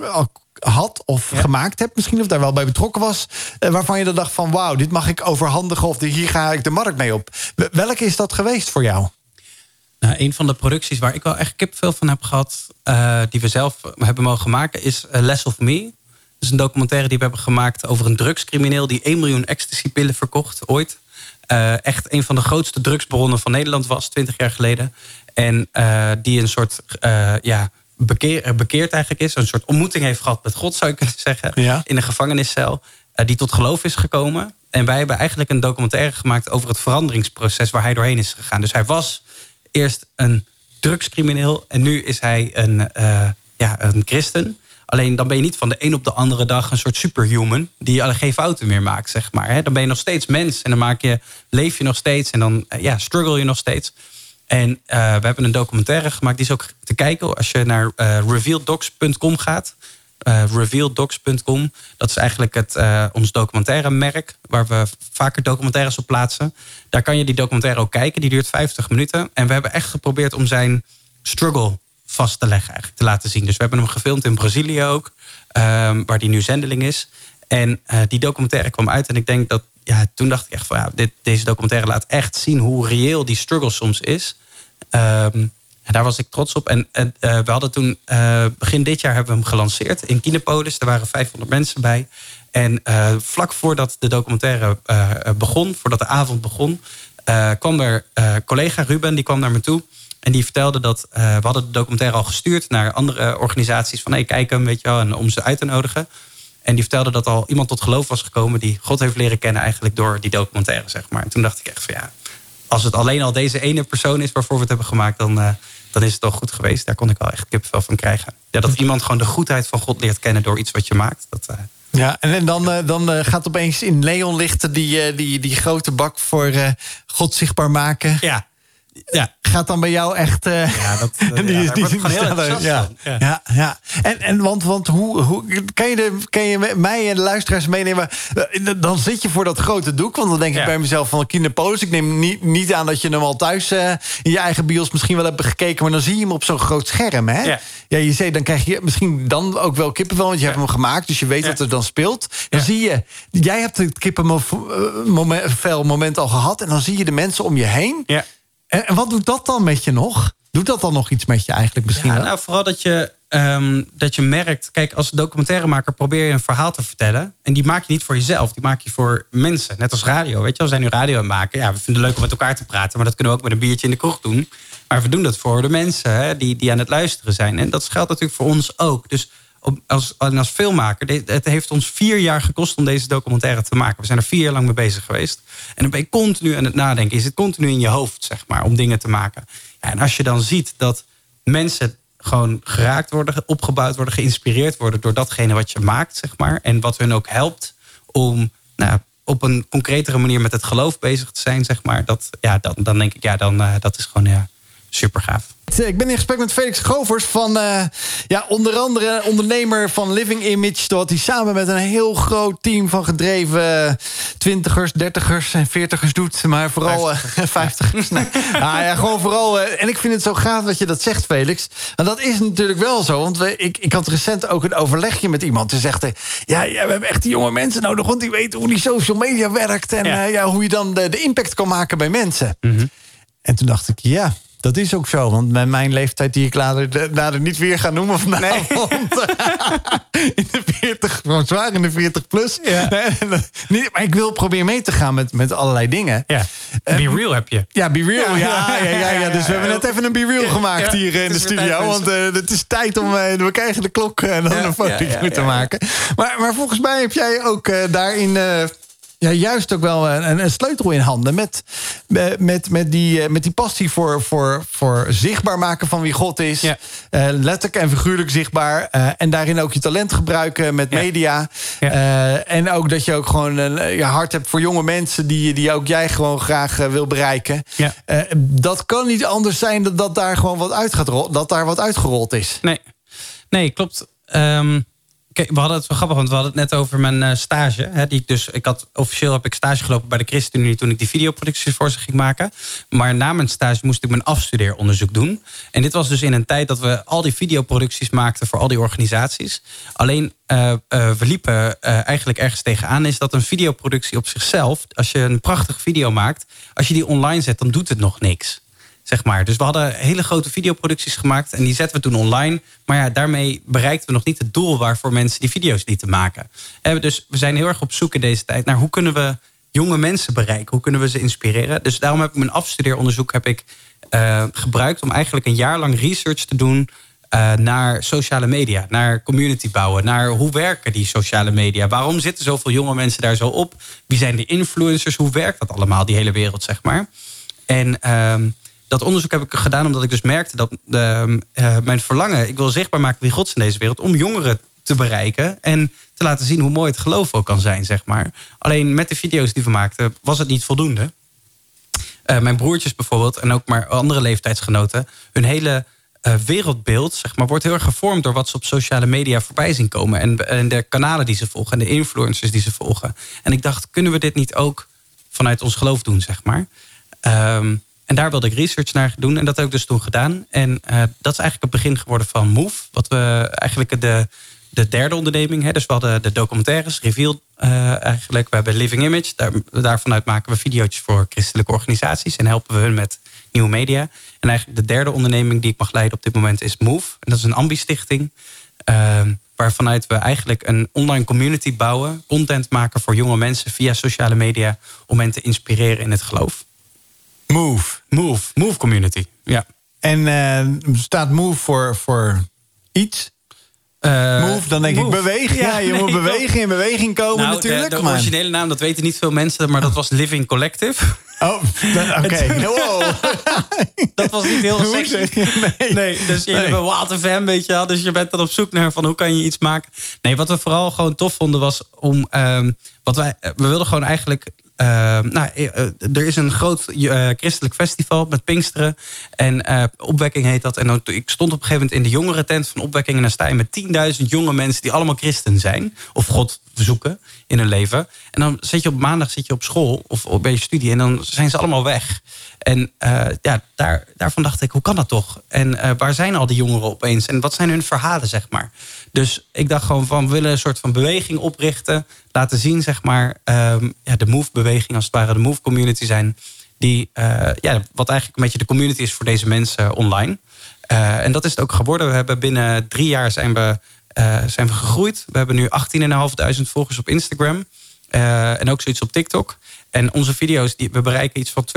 had of gemaakt hebt misschien, of daar wel bij betrokken was, uh, waarvan je dan dacht van wauw, dit mag ik overhandigen of hier ga ik de markt mee op. Welke is dat geweest voor jou? Nou, een van de producties waar ik wel echt kipvel van heb gehad, uh, die we zelf hebben mogen maken, is uh, Less of Me. Dat is een documentaire die we hebben gemaakt over een drugscrimineel die 1 miljoen ecstasy-pillen verkocht ooit. Uh, echt een van de grootste drugsbronnen van Nederland was, 20 jaar geleden. En uh, die een soort uh, ja, bekeer, bekeerd eigenlijk is. Een soort ontmoeting heeft gehad met God, zou ik kunnen zeggen. Ja. In een gevangeniscel. Die tot geloof is gekomen. En wij hebben eigenlijk een documentaire gemaakt over het veranderingsproces waar hij doorheen is gegaan. Dus hij was eerst een drugscrimineel. En nu is hij een, ja, een christen. Alleen dan ben je niet van de een op de andere dag een soort superhuman. Die geen fouten meer maakt, zeg maar. Dan ben je nog steeds mens. En dan maak je, leef je nog steeds. En dan ja, struggle je nog steeds. En uh, we hebben een documentaire gemaakt. Die is ook te kijken als je naar uh, gaat. Uh, revealdocs.com. Dat is eigenlijk het, ons documentaire merk. Waar we vaker documentaires op plaatsen. Daar kan je die documentaire ook kijken. Die duurt 50 minuten. En we hebben echt geprobeerd om zijn struggle vast te leggen. Eigenlijk, te laten zien. Dus we hebben hem gefilmd in Brazilië ook. Um, waar die nu zendeling is. En die documentaire kwam uit. En ik denk dat ja, toen dacht ik echt van ja, dit, deze documentaire laat echt zien hoe reëel die struggle soms is. Um, en daar was ik trots op. En, uh, we hadden toen, uh, begin dit jaar hebben we hem gelanceerd in Kinepolis. Er waren 500 mensen bij. En vlak voordat de documentaire begon, voordat de avond begon, kwam er collega Ruben, die kwam naar me toe. En die vertelde dat we hadden de documentaire al gestuurd naar andere organisaties. Van hey, kijk hem, weet je wel, en om ze uit te nodigen. En die vertelde dat al iemand tot geloof was gekomen... die God heeft leren kennen eigenlijk door die documentaire, zeg maar. En toen dacht ik echt van ja, als het alleen al deze ene persoon is waarvoor we het hebben gemaakt... dan, uh, dan is het toch goed geweest. Daar kon ik wel echt kipvel van krijgen. Ja, dat iemand gewoon de goedheid van God leert kennen door iets wat je maakt. Dat, uh, ja, en, dan, uh, dan gaat opeens in Leon lichten die, die, die grote bak voor God zichtbaar maken. Ja, ja. gaat dan bij jou echt. Uh, ja, dat, uh, die, ja, die, die heel ja. ja. Ja, En, en want, want hoe, hoe kan, je de, kan je mij en de luisteraars meenemen? Eh, dan zit je voor dat grote doek. Want dan denk ik bij mezelf van Kinderpolis. Ik neem niet, niet aan dat je hem al thuis uh, in je eigen bios misschien wel hebt gekeken. Maar dan zie je hem op zo'n groot scherm. Hè? Ja. ja, je zei, dan krijg je misschien dan ook wel kippenvel. Want je hebt hem gemaakt. Dus je weet wat er dan speelt. Dan zie je, jij hebt het kippenvel moment al gehad. En dan zie je de mensen om je heen. Ja en, wat doet dat dan met je nog? Doet dat dan nog iets met je eigenlijk misschien? Ja, nou, vooral dat je, um, dat je merkt... Kijk, als documentairemaker probeer je een verhaal te vertellen. En die maak je niet voor jezelf. Die maak je voor mensen. Net als radio. Weet je, we zijn nu radio aan het maken. Ja, we vinden het leuk om met elkaar te praten. Maar dat kunnen we ook met een biertje in de kroeg doen. Maar we doen dat voor de mensen hè, die, die aan het luisteren zijn. En dat geldt natuurlijk voor ons ook. Dus als, als filmmaker, het heeft ons vier jaar gekost om deze documentaire te maken. We zijn er vier jaar lang mee bezig geweest. En dan ben je continu aan het nadenken. Je zit continu in je hoofd, zeg maar, om dingen te maken. Ja, en als je dan ziet dat mensen gewoon geraakt worden, opgebouwd worden, geïnspireerd worden door datgene wat je maakt, zeg maar. En wat hun ook helpt om nou, op een concretere manier met het geloof bezig te zijn, zeg maar. Dat, ja, dan, dan denk ik, ja, dan, uh, dat is gewoon ja, super gaaf. Ik ben in gesprek met Felix Govers van uh, ja, onder andere ondernemer van Living Image. Dat hij samen met een heel groot team van gedreven twintigers, dertigers en veertigers doet. Maar vooral vijftigers. nee. ah, ja, gewoon vooral. Uh, en ik vind het zo gaaf dat je dat zegt, Felix. En dat is natuurlijk wel zo. Want we, ik, ik had recent ook een overlegje met iemand. Die zegt: ja, ja, we hebben echt die jonge mensen nodig. Want die weten hoe die social media werkt. En ja. Uh, ja hoe je dan de, de, impact kan maken bij mensen. Mm -hmm. En toen dacht ik: ja. Dat is ook zo, want met mijn leeftijd die ik later, later niet weer ga noemen vanavond. Nee. in de 40, zwaar in de 40 plus. Ja. Nee, maar ik wil proberen mee te gaan met, met allerlei dingen. Ja. Be real heb je. Ja, be real. Ja, ja, ja, ja, Dus we hebben net even een be real gemaakt hier in de studio. Want uh, het is tijd om, uh, we krijgen de klok en dan een foto te maken. Maar, maar volgens mij heb jij ook daarin ja, juist ook wel een, een, sleutel in handen. Met, met, met, die, met die passie voor, voor, voor zichtbaar maken van wie God is. Ja. Uh, letterlijk en figuurlijk zichtbaar. Uh, en daarin ook je talent gebruiken met Ja. media. Ja. Uh, en ook dat je ook gewoon een je hart hebt voor jonge mensen... die, die ook jij gewoon graag wil bereiken. Ja. dat kan niet anders zijn dan dat daar gewoon wat uit gaat rollen. Dat daar wat uitgerold is. Nee, nee klopt. Um... We hadden het wel grappig, want we hadden het net over mijn uh, stage. Hè, die dus, ik had, officieel heb ik stage gelopen bij de ChristenUnie toen ik die videoproducties voor ze ging maken. Maar na mijn stage moest ik mijn afstudeeronderzoek doen. En dit was dus in een tijd dat we al die videoproducties maakten voor al die organisaties. Alleen uh, uh, we liepen eigenlijk ergens tegenaan, is dat een videoproductie op zichzelf, als je een prachtige video maakt, als je die online zet, dan doet het nog niks. Zeg maar. Dus we hadden hele grote videoproducties gemaakt. En die zetten we toen online. Maar ja, daarmee bereikten we nog niet het doel waarvoor mensen die video's lieten maken. Dus we zijn heel erg op zoek in deze tijd naar hoe kunnen we jonge mensen bereiken? Hoe kunnen we ze inspireren? Dus daarom heb ik mijn afstudeeronderzoek heb ik, uh, gebruikt om eigenlijk een jaar lang research te doen. Uh, naar sociale media, naar community bouwen, naar hoe werken die sociale media? Waarom zitten zoveel jonge mensen daar zo op? Wie zijn de influencers? Hoe werkt dat allemaal, die hele wereld, zeg maar? En uh, dat onderzoek heb ik gedaan omdat ik dus merkte dat de, uh, mijn verlangen, ik wil zichtbaar maken wie God is in deze wereld, om jongeren te bereiken en te laten zien hoe mooi het geloof ook kan zijn, zeg maar. Alleen met de video's die we maakten was het niet voldoende. Uh, mijn broertjes bijvoorbeeld en ook maar andere leeftijdsgenoten, hun hele uh, wereldbeeld zeg maar, wordt heel erg gevormd door wat ze op sociale media voorbij zien komen en, en de kanalen die ze volgen en de influencers die ze volgen. En ik dacht, kunnen we dit niet ook vanuit ons geloof doen, zeg maar? Um, en daar wilde ik research naar doen. En dat heb ik dus toen gedaan. En uh, dat is eigenlijk het begin geworden van Move. Wat we eigenlijk de, de derde onderneming. Hè, dus we hadden de documentaires, Reveal uh, eigenlijk. We hebben Living Image. Daar, daarvanuit maken we video's voor christelijke organisaties. En helpen we hun met nieuwe media. En eigenlijk de derde onderneming die ik mag leiden op dit moment is Move. En dat is een ambi-stichting. Uh, waarvanuit we eigenlijk een online community bouwen. Content maken voor jonge mensen via sociale media. Om hen te inspireren in het geloof. Move. Move. Move community. Ja. En uh, staat Move voor, voor iets? Uh, move, dan denk move. ik bewegen. Ja, je nee, moet bewegen, in beweging komen nou, natuurlijk. De, de originele naam, dat weten niet veel mensen, maar dat was Living Collective. Oh, oké. Okay. wow. dat was niet heel sexy. Nee. nee, dus je nee. weet je wel. Dus je bent dan op zoek naar van hoe kan je iets maken. Nee, wat we vooral gewoon tof vonden was om... Um, wat wij, we wilden gewoon eigenlijk nou, uh, er is een groot uh, christelijk festival met Pinksteren. En Opwekking heet dat. En ik stond op een gegeven moment in de jongere tent van Opwekking. En je met 10.000 jonge mensen die allemaal christen zijn. Of God zoeken in hun leven. En dan zit je op maandag zit je op school of bij je studie. En dan zijn ze allemaal weg. En ja, daar, daarvan dacht ik, hoe kan dat toch? En waar zijn al die jongeren opeens? En wat zijn hun verhalen, zeg maar? Dus ik dacht gewoon van, we willen een soort van beweging oprichten. Laten zien, zeg maar, um, ja, de move-beweging als het ware, de move-community zijn. Die, uh, ja, wat eigenlijk een beetje de community is voor deze mensen online. En dat is het ook geworden. We hebben binnen drie jaar zijn we, zijn we gegroeid. We hebben nu 18.500 volgers op Instagram. en ook zoiets op TikTok. En onze video's, die, we bereiken iets van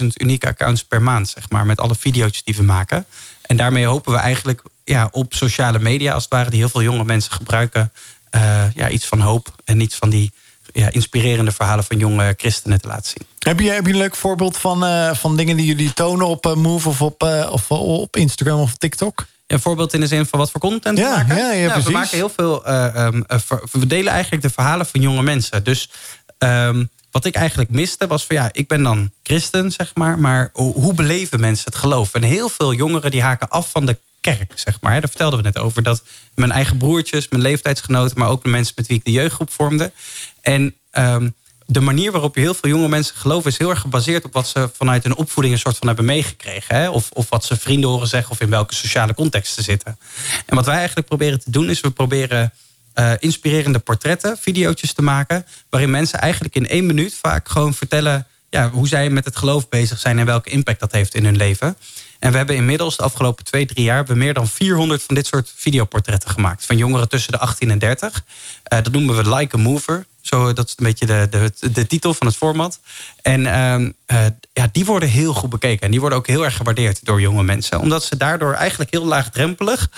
200.000 unieke accounts per maand, zeg maar, met alle video's die we maken. En daarmee hopen we eigenlijk ja, op sociale media, als het ware, die heel veel jonge mensen gebruiken, uh, ja, iets van hoop en iets van die ja, inspirerende verhalen van jonge christenen te laten zien. Heb je, heb je een leuk voorbeeld van, uh, van dingen die jullie tonen op uh, Move of op, of op Instagram of TikTok? Een voorbeeld in de zin van wat voor content Ja, we maken? ja, ja, Nou, precies. we maken heel veel. eh, ehm, eh, we delen eigenlijk de verhalen van jonge mensen. Dus ehm, wat ik eigenlijk miste was van ja, ik ben dan christen, zeg maar. Maar hoe, beleven mensen het geloof? En heel veel jongeren die haken af van de kerk, zeg maar. Daar vertelden we net over. Dat mijn eigen broertjes, mijn leeftijdsgenoten, maar ook de mensen met wie ik de jeugdgroep vormde. En ehm, de manier waarop heel veel jonge mensen geloven is heel erg gebaseerd op wat ze vanuit hun opvoeding een soort van hebben meegekregen. Hè? Of, of wat ze vrienden horen zeggen of in welke sociale context ze zitten. En wat wij eigenlijk proberen te doen is we proberen eh, inspirerende portretten, video's te maken. Waarin mensen eigenlijk in één minuut vaak gewoon vertellen ja, hoe zij met het geloof bezig zijn en welke impact dat heeft in hun leven. En we hebben inmiddels de afgelopen twee, drie jaar we meer dan 400 van dit soort videoportretten gemaakt. Van jongeren tussen de 18 en 30. Eh, dat noemen we Like a Mover. Zo, dat is een beetje de, de, de titel van het format. En ehm, eh, ja, die worden heel goed bekeken. En die worden ook heel erg gewaardeerd door jonge mensen. Omdat ze daardoor eigenlijk heel laagdrempelig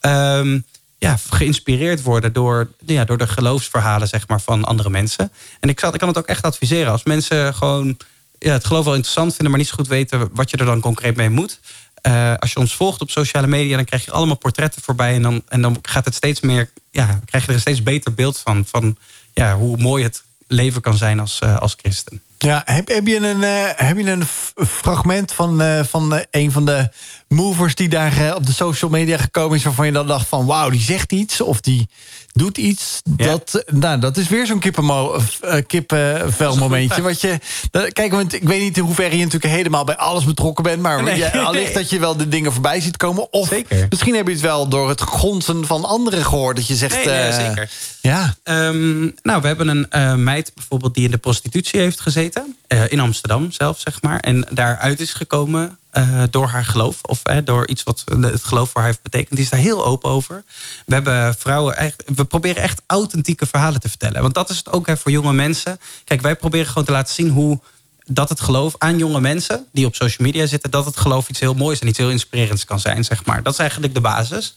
ehm, ja, geïnspireerd worden door, ja, door de geloofsverhalen zeg maar, van andere mensen. En ik, zal, ik kan het ook echt adviseren. Als mensen gewoon ja, het geloof wel interessant vinden, maar niet zo goed weten wat je er dan concreet mee moet. Eh, als je ons volgt op sociale media, dan krijg je allemaal portretten voorbij. En dan, en dan gaat het steeds meer, ja, krijg je er een steeds beter beeld van. Van ja, hoe mooi het leven kan zijn als, eh, als christen. Ja, heb, heb je een, eh, heb je een fragment van, eh, van eh, een van de movers die daar op de social media gekomen is, waarvan je dan dacht van wauw, die zegt iets of die doet iets. Ja. Dat, nou, dat is weer zo'n kippenmo- eh, kippenvel momentje. Wat je, dat- kijk, want ik weet niet in hoeverre je natuurlijk helemaal bij alles betrokken bent, maar Nee. je, allicht dat je wel de dingen voorbij ziet komen. Of Zeker. misschien heb je het wel door het gonzen van anderen gehoord dat je zegt. Nee, nee, zeker. Ja, Ehm, nou, we hebben een meid bijvoorbeeld die in de prostitutie heeft gezeten. Eh, in Amsterdam zelf, zeg maar. En daaruit is gekomen eh, door haar geloof. Of eh, door iets wat het geloof voor haar heeft betekend. Die is daar heel open over. We hebben vrouwen echt. We proberen echt authentieke verhalen te vertellen. Want dat is het ook hè, voor jonge mensen. Kijk, wij proberen gewoon te laten zien hoe dat het geloof aan jonge mensen die op social media zitten, dat het geloof iets heel moois en iets heel inspirerends kan zijn, zeg maar. Dat is eigenlijk de basis.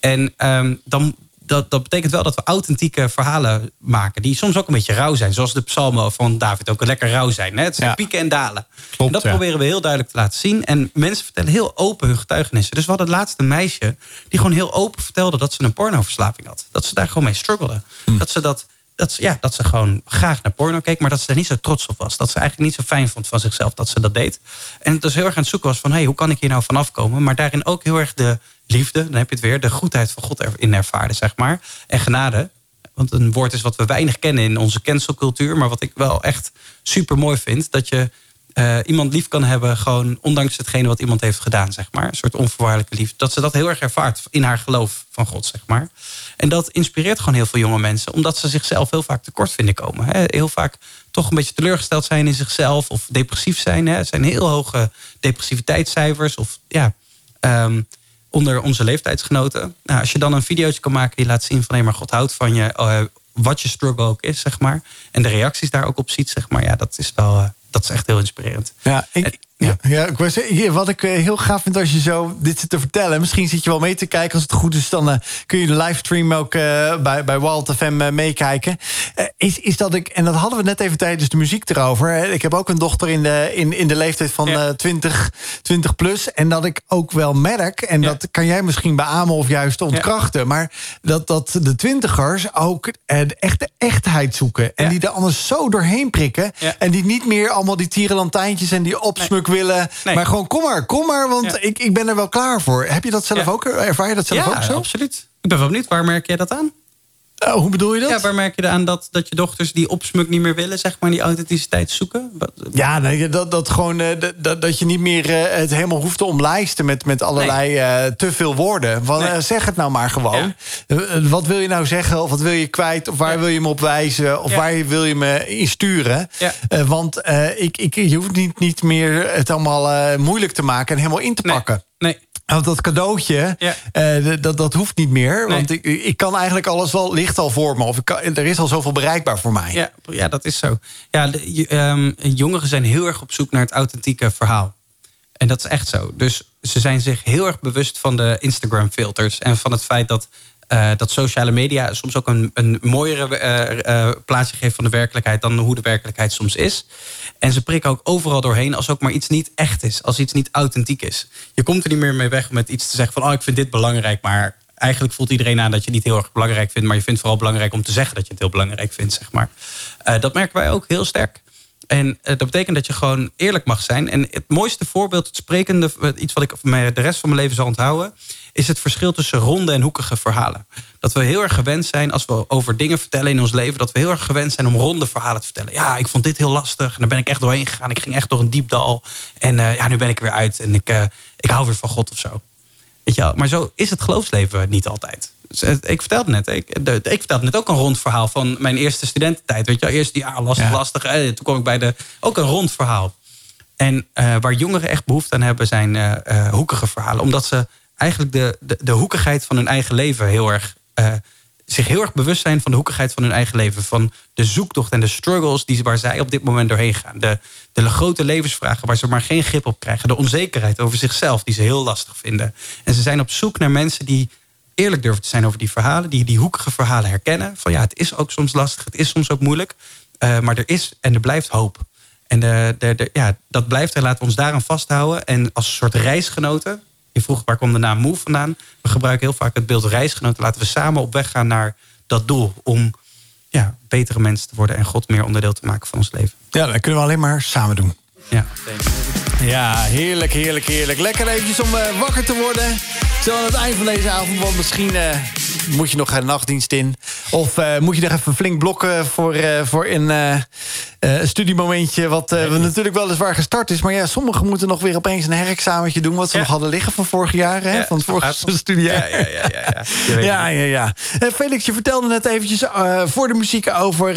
En ehm, dan, dat, dat betekent wel dat we authentieke verhalen maken, die soms ook een beetje rauw zijn. Zoals de psalmen van David ook lekker rauw zijn. Hè? Het zijn Ja. pieken en dalen. Klopt, en dat ja. proberen we heel duidelijk te laten zien. En mensen vertellen heel open hun getuigenissen. Dus we hadden het laatste meisje die gewoon heel open vertelde dat ze een pornoverslaving had. Dat ze daar gewoon mee struggelde. Hm. Dat ze dat dat ze, ja, dat ze gewoon graag naar porno keek, maar dat ze er niet zo trots op was. Dat ze eigenlijk niet zo fijn vond van zichzelf dat ze dat deed. En dus heel erg aan het zoeken was van, hey, hoe kan ik hier nou vanaf komen? Maar daarin ook heel erg de liefde, dan heb je het weer, de goedheid van God erin ervaren, zeg maar. En genade. Want een woord is wat we weinig kennen in onze cancelcultuur, maar wat ik wel echt super mooi vind, dat je eh, iemand lief kan hebben, gewoon ondanks hetgene wat iemand heeft gedaan, zeg maar. Een soort onvoorwaardelijke liefde. Dat ze dat heel erg ervaart in haar geloof van God, zeg maar. En dat inspireert gewoon heel veel jonge mensen, omdat ze zichzelf heel vaak tekort vinden komen. Hè. Heel vaak toch een beetje teleurgesteld zijn in zichzelf of depressief zijn. Hè. Er zijn heel hoge depressiviteitscijfers of ja. ehm, onder onze leeftijdsgenoten. Nou, als je dan een videootje kan maken die laat zien van hé, maar God houdt van je, eh, wat je struggle ook is, zeg maar. En de reacties daar ook op ziet, zeg maar. Ja, dat is wel, eh, dat is echt heel inspirerend. Ja, ik, ja. Ja, ik hier, wat ik eh, heel gaaf vind als je zo dit zit te vertellen. Misschien zit je wel mee te kijken. Als het goed is, dan eh, kun je de livestream ook eh, bij, bij Wild FM meekijken. Is, is dat ik, en dat hadden we net even tijdens de muziek erover. hè. Ik heb ook een dochter in de, in, in de leeftijd van Ja. eh 20, 20 plus. En dat ik ook wel merk, en Ja. dat kan jij misschien beamen of juist ontkrachten. Maar dat, dat de twintigers ook de echte echtheid zoeken. En die er anders zo doorheen prikken. En die niet meer allemaal die tierenlantijntjes en die opsmuk willen. Nee. Maar gewoon kom maar, kom maar, want Ja. ik, ik ben er wel klaar voor. Heb je dat zelf Ja. ook? Ervaar je dat zelf ja, ook zo? absoluut. Ik ben wel benieuwd, waar merk jij dat aan? Oh, hoe bedoel je dat? Ja, waar merk je aan dat, dat je dochters die opsmuk niet meer willen, zeg maar, die authenticiteit zoeken? Ja, nee, dat, dat, gewoon, eh, dat- dat, je niet meer eh, het helemaal hoeft te omlijsten met, met allerlei eh, te veel woorden. Nee. eh, zeg het nou maar gewoon. Wat wil je nou zeggen? Of wat wil je kwijt? Of waar Ja. wil je me op wijzen? Of Ja. waar wil je me in sturen? Ja. Eh, want ik, ik, je hoeft niet, niet meer het allemaal moeilijk te maken en helemaal in te Nee. pakken. Nee. Want dat cadeautje, Ja. eh, dat, dat hoeft niet meer. Nee. Want ik, ik kan eigenlijk alles wel, ligt al voor me. Of ik kan, er is al zoveel bereikbaar voor mij. Ja, ja, dat is zo. Ja, de, ehm, jongeren zijn heel erg op zoek naar het authentieke verhaal. En dat is echt zo. Dus ze zijn zich heel erg bewust van de Instagram-filters. En van het feit dat dat sociale media soms ook een, een mooiere plaatsje geeft van de werkelijkheid dan hoe de werkelijkheid soms is. En ze prikken ook overal doorheen als ook maar iets niet echt is, als iets niet authentiek is. Je komt er niet meer mee weg met iets te zeggen van oh, ik vind dit belangrijk, maar eigenlijk voelt iedereen aan dat je het niet heel erg belangrijk vindt, maar je vindt het vooral belangrijk om te zeggen dat je het heel belangrijk vindt, zeg maar. dat merken wij ook heel sterk. En uh, dat betekent dat je gewoon eerlijk mag zijn. En het mooiste voorbeeld, het sprekende, iets wat ik de rest van mijn leven zal onthouden, is het verschil tussen ronde en hoekige verhalen. Dat we heel erg gewend zijn, als we over dingen vertellen in ons leven, dat we heel erg gewend zijn om ronde verhalen te vertellen. Ja, ik vond dit heel lastig en daar ben ik echt doorheen gegaan. Ik ging echt door een diep dal. En uh, ja, nu ben ik er weer uit en ik, ik hou weer van God of zo. Weet je wel? Maar zo is het geloofsleven niet altijd. Ik vertelde net, ik, ik vertelde net ook een rond verhaal van mijn eerste studententijd. Weet je, eerst ja, lastig, ja. lastig. toen kwam ik bij de. Ook een rond verhaal. En uh, waar jongeren echt behoefte aan hebben, zijn uh, uh, hoekige verhalen. Omdat ze eigenlijk de, de, de, hoekigheid van hun eigen leven heel erg. zich heel erg bewust zijn van de hoekigheid van hun eigen leven. Van de zoektocht en de struggles die, waar zij op dit moment doorheen gaan. De, de grote levensvragen waar ze maar geen grip op krijgen. De onzekerheid over zichzelf, die ze heel lastig vinden. En ze zijn op zoek naar mensen die eerlijk durven te zijn over die verhalen. Die die hoekige verhalen herkennen. Van ja, het is ook soms lastig, het is soms ook moeilijk. Uh, maar er is en er blijft hoop. En de, de, de, ja, dat blijft en laten we ons daaraan vasthouden. En als een soort reisgenoten. Je vroeg waar komt de naam Move vandaan? We gebruiken heel vaak het beeld reisgenoten. Laten we samen op weg gaan naar dat doel. Om ja, betere mensen te worden en God meer onderdeel te maken van ons leven. Ja, dat kunnen we alleen maar samen doen. Ja, ja heerlijk, heerlijk, heerlijk. Lekker eventjes om uh, wakker te worden. Zo aan het eind van deze avond, want misschien uh, moet je nog een nachtdienst in. Of uh, moet je nog even flink blokken voor, voor een studiemomentje... wat we natuurlijk weliswaar gestart is. Maar ja, sommigen moeten nog weer opeens een herexamentje doen... wat ze nog hadden liggen van vorig jaar, hè? van het vorige studiejaar. Ja, ja, ja. Ja, ja, ja, ja. Felix, je vertelde net eventjes voor de muziek over...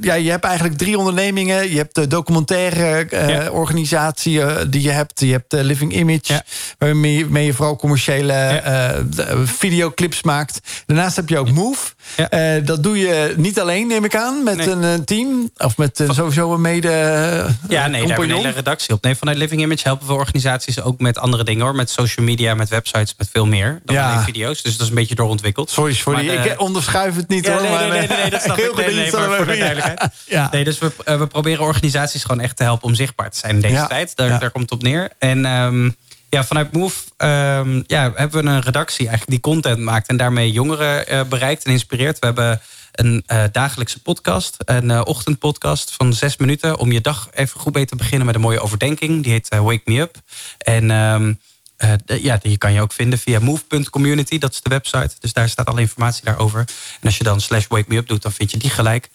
ja, je hebt eigenlijk drie ondernemingen. Je hebt de documentaire organisatie die je hebt. Je hebt de Living Image, waarmee je vooral commerciële uh, videoclips maakt. Daarnaast heb je ook Move. Uh, dat doe je niet alleen, neem ik aan, met een, een, team of met uh, sowieso een mede. ja, nee, daar hebben we een hele redactie op. Nee, vanuit Living Image helpen we organisaties ook met andere dingen hoor. Met social media, met websites, met veel meer dan ja. alleen video's. Dus dat is een beetje doorontwikkeld. Sorry, sorry. Maar, ik onderschuif het niet ja, hoor. Nee, nee, nee, nee, nee, dat snap ik. Nee, nee, maar voor de duidelijkheid. Ja. Nee, dus we, we proberen organisaties gewoon echt te helpen om zichtbaar te zijn in deze tijd. Daar, daar komt het op neer. En um, ja, vanuit Move um, ja, hebben we een redactie eigenlijk die content maakt en daarmee jongeren uh, bereikt en inspireert. We hebben een uh, dagelijkse podcast, een uh, ochtendpodcast van zes minuten om je dag even goed mee te beginnen met een mooie overdenking. Die heet Wake Me Up. En um, ja, die kan je ook vinden via move.community. Dat is de website. Dus daar staat alle informatie daarover. En als je dan slash wake me up doet, dan vind je die gelijk.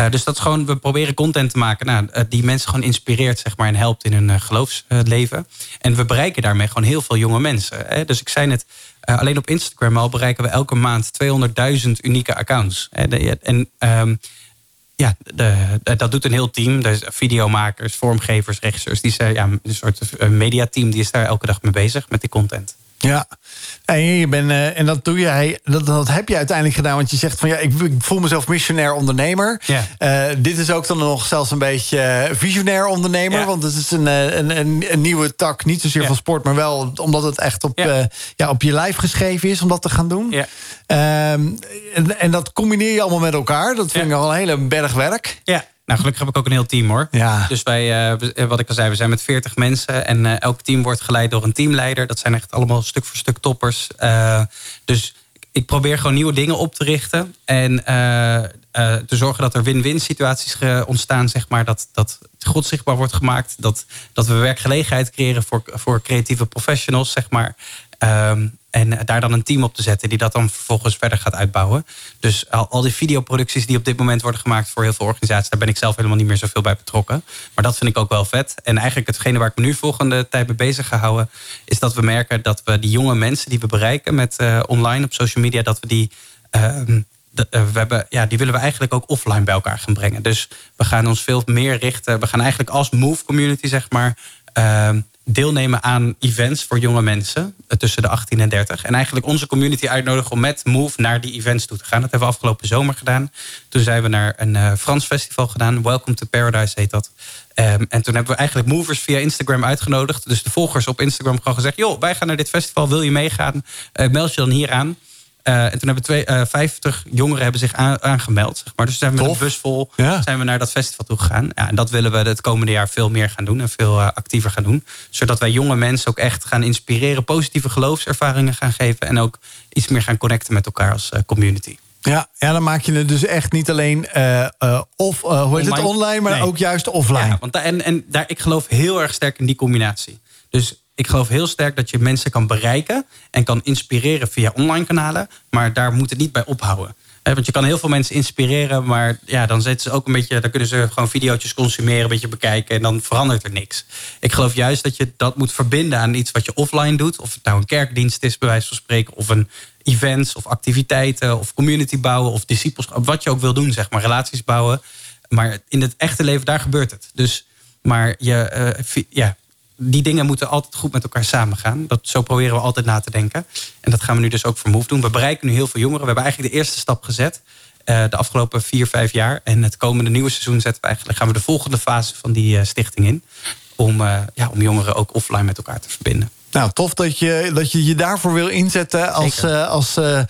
Uh, dus dat gewoon, we proberen content te maken nou, uh, die mensen gewoon inspireert zeg maar, en helpt in hun geloofsleven. En we bereiken daarmee gewoon heel veel jonge mensen. Hè? Dus ik zei net, alleen op Instagram al bereiken we elke maand 200.000 unieke accounts. En um, ja, dat doet een heel team. Dus videomakers, vormgevers, regisseurs. Die zijn, ja, een soort mediateam die is daar elke dag mee bezig met die content. Ja, en, je bent, uh, en dat doe jij, dat, dat heb je uiteindelijk gedaan. Want je zegt van ja, ik, ik voel mezelf missionair ondernemer. Uh, dit is ook dan nog zelfs een beetje visionair ondernemer. Want het is een, een, een, een, nieuwe tak, niet zozeer van sport, maar wel omdat het echt op, uh, ja, op je lijf geschreven is om dat te gaan doen. Ja. Um, en, en dat combineer je allemaal met elkaar. Dat vind ik al een hele berg werk. Ja. Nou, gelukkig heb ik ook een heel team hoor. Ja. Dus wij, uh, wat ik al zei, we zijn met 40 mensen. En uh, elk team wordt geleid door een teamleider. Dat zijn echt allemaal stuk voor stuk toppers. Uh, dus ik probeer gewoon nieuwe dingen op te richten. En te zorgen dat er win-win situaties ontstaan. Zeg maar, dat, dat God zichtbaar wordt gemaakt. Dat, dat we werkgelegenheid creëren voor, voor creatieve professionals. Zeg maar. Um, en daar dan een team op te zetten die dat dan vervolgens verder gaat uitbouwen. Dus al, al die videoproducties die op dit moment worden gemaakt voor heel veel organisaties, daar ben ik zelf helemaal niet meer zoveel bij betrokken. Maar dat vind ik ook wel vet. En eigenlijk hetgene waar ik me nu volgende tijd mee bezig ga houden, is dat we merken dat we die jonge mensen die we bereiken met uh, online op social media, dat we die. De, uh, we hebben, ja, die willen we eigenlijk ook offline bij elkaar gaan brengen. Dus we gaan ons veel meer richten. We gaan eigenlijk als Move Community, zeg maar, ehm, deelnemen aan events voor jonge mensen eh, tussen de 18 en 30. En eigenlijk onze community uitnodigen om met Move naar die events toe te gaan. Dat hebben we afgelopen zomer gedaan. Toen zijn we naar een uh, Frans festival gedaan. Welcome to Paradise heet dat. Um, en toen hebben we eigenlijk movers via Instagram uitgenodigd. Dus de volgers op Instagram gewoon gezegd... joh, wij gaan naar dit festival, wil je meegaan? Uh, meld je dan hier aan. Uh, en toen hebben twee, uh, 50 jongeren hebben zich aan, aangemeld. Zeg maar. Dus zijn we met een bus vol Ja. zijn we naar dat festival toe gegaan. Ja, en dat willen we het komende jaar veel meer gaan doen en veel uh, actiever gaan doen. Zodat wij jonge mensen ook echt gaan inspireren, positieve geloofservaringen gaan geven en ook iets meer gaan connecten met elkaar als community. Ja, ja, dan maak je het dus echt niet alleen uh, uh, of, uh, hoe heet online, het, online maar nee. ook juist offline. Ja, want da en, en daar, ik geloof heel erg sterk in die combinatie. Dus ik geloof heel sterk dat je mensen kan bereiken en kan inspireren via online kanalen. Maar daar moet het niet bij ophouden. Want je kan heel veel mensen inspireren, maar ja, dan zetten ze ook een beetje, dan kunnen ze gewoon video's consumeren, een beetje bekijken en dan verandert er niks. Ik geloof juist dat je dat moet verbinden aan iets wat je offline doet. Of het nou een kerkdienst is, bij wijze van spreken, of een events of activiteiten of community bouwen of discipelschap, wat je ook wil doen, zeg maar, relaties bouwen. Maar in het echte leven, daar gebeurt het. Dus, maar je, uh, ja, die dingen moeten altijd goed met elkaar samengaan. Dat, zo proberen we altijd na te denken. En dat gaan we nu dus ook voor Move doen. We bereiken nu heel veel jongeren. We hebben eigenlijk de eerste stap gezet. Uh, de afgelopen vier, vijf jaar. En het komende nieuwe seizoen zetten we eigenlijk, gaan we de volgende fase van die uh, stichting in. Om, uh, ja, om jongeren ook offline met elkaar te verbinden. Nou, tof dat je dat je, je daarvoor wil inzetten als, uh, als uh,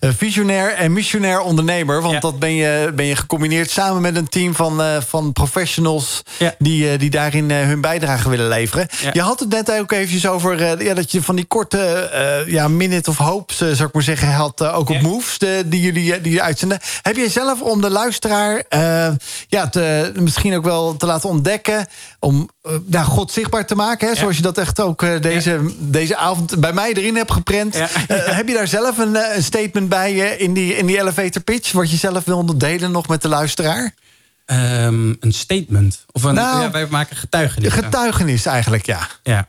visionair en missionair ondernemer. Want ja. dat ben je, ben je gecombineerd samen met een team van, uh, van professionals ja. die, die daarin hun bijdrage willen leveren. Ja. Je had het net ook eventjes over ja, dat je van die korte ja, minute of hope, zou ik maar zeggen, had ook op moves de, die jullie die uitzenden. Heb jij zelf om de luisteraar ja, te, misschien ook wel te laten ontdekken, om ja, God zichtbaar te maken, hè, zoals je dat echt ook deze deze avond bij mij erin hebt geprent. Ja. Uh, heb je daar zelf een, een statement bij uh, in, die, in die elevator pitch... wat je zelf wil delen nog met de luisteraar? Um, een statement? Of een, nou, ja, wij maken getuigenis. Getuigenis eigenlijk, ja. Ja.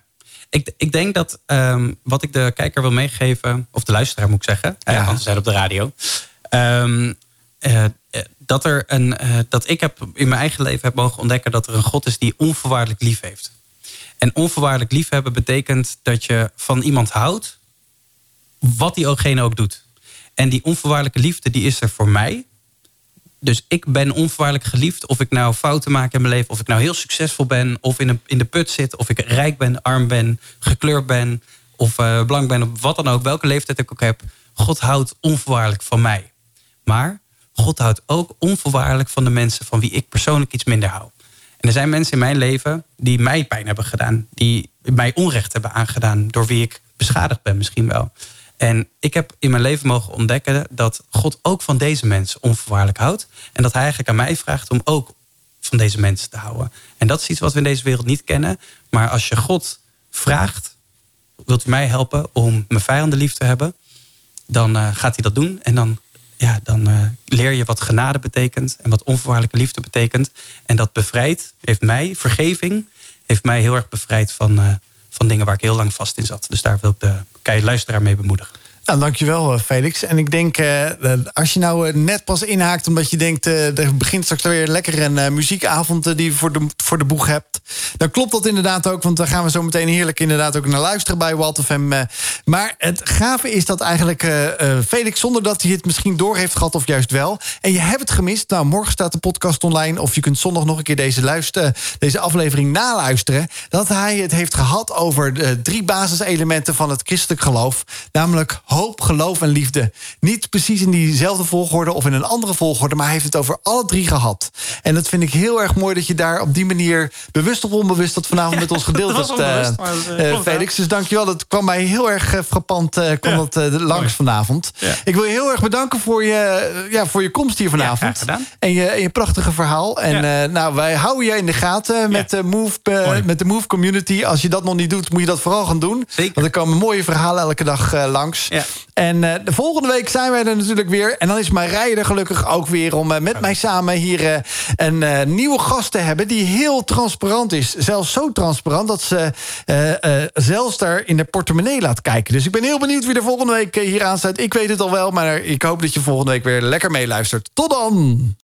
Ik, ik denk dat um, wat ik de kijker wil meegeven... of de luisteraar moet ik zeggen, ja. want we zijn op de radio... Um, dat, er een, dat ik heb in mijn eigen leven heb mogen ontdekken... dat er een God is die onvoorwaardelijk lief heeft. En onvoorwaardelijk liefhebben betekent dat je van iemand houdt, wat diegene ook doet. En die onvoorwaardelijke liefde, die is er voor mij. Dus ik ben onvoorwaardelijk geliefd. Of ik nou fouten maak in mijn leven, of ik nou heel succesvol ben, of in, een, in de put zit, of ik rijk ben, arm ben, gekleurd ben, of uh, blank ben, of wat dan ook, welke leeftijd ik ook heb. God houdt onvoorwaardelijk van mij. Maar God houdt ook onvoorwaardelijk van de mensen van wie ik persoonlijk iets minder hou. En er zijn mensen in mijn leven die mij pijn hebben gedaan. Die mij onrecht hebben aangedaan. Door wie ik beschadigd ben misschien wel. En ik heb in mijn leven mogen ontdekken dat God ook van deze mensen onvoorwaardelijk houdt. En dat hij eigenlijk aan mij vraagt om ook van deze mensen te houden. En dat is iets wat we in deze wereld niet kennen. Maar als je God vraagt, wilt u mij helpen om mijn vijanden lief te hebben? Dan uh, gaat hij dat doen. En dan ja, dan uh, leer je wat genade betekent en wat onvoorwaardelijke liefde betekent. En dat bevrijdt, heeft mij, vergeving, heeft mij heel erg bevrijd van, uh, van dingen waar ik heel lang vast in zat. Dus daar wil ik de luisteraar mee bemoedigen. Nou, dankjewel Felix. En ik denk, uh, als je nou net pas inhaakt... omdat je denkt, uh, er begint straks weer lekker een muziekavond... die je voor de, voor de boeg hebt... dan klopt dat inderdaad ook. Want daar gaan we zo meteen heerlijk inderdaad ook naar luisteren bij Walt FM. maar het gave is dat eigenlijk Felix... zonder dat hij het misschien door heeft gehad of juist wel... en je hebt het gemist, nou, morgen staat de podcast online... of je kunt zondag nog een keer deze, luister, deze aflevering naluisteren... dat hij het heeft gehad over de drie basiselementen van het christelijk geloof. Namelijk hoop, geloof en liefde. Niet precies in diezelfde volgorde of in een andere volgorde... maar hij heeft het over alle drie gehad. En dat vind ik heel erg mooi dat je daar op die manier... bewust of onbewust dat vanavond ja, met ons gedeeld hebt, uh, uh, Felix. Dus dankjewel, dat kwam mij heel erg frappant uh, kwam ja. dat, langs mooi. vanavond. Ja. Ik wil je heel erg bedanken voor je, ja, voor je komst hier vanavond. en, je, en je prachtige verhaal. En nou, wij houden je in de gaten met, de Move, met de Move Community. Als je dat nog niet doet, moet je dat vooral gaan doen. Zeker. Want er komen mooie verhalen elke dag langs. Ja. En uh, de volgende week zijn wij er natuurlijk weer. En dan is Marije er gelukkig ook weer om uh, met mij samen hier uh, een nieuwe gast te hebben... die heel transparant is. Zelfs zo transparant dat ze zelfs daar in de portemonnee laat kijken. Dus ik ben heel benieuwd wie er volgende week hier aan staat. Ik weet het al wel, maar ik hoop dat je volgende week weer lekker meeluistert. Tot dan!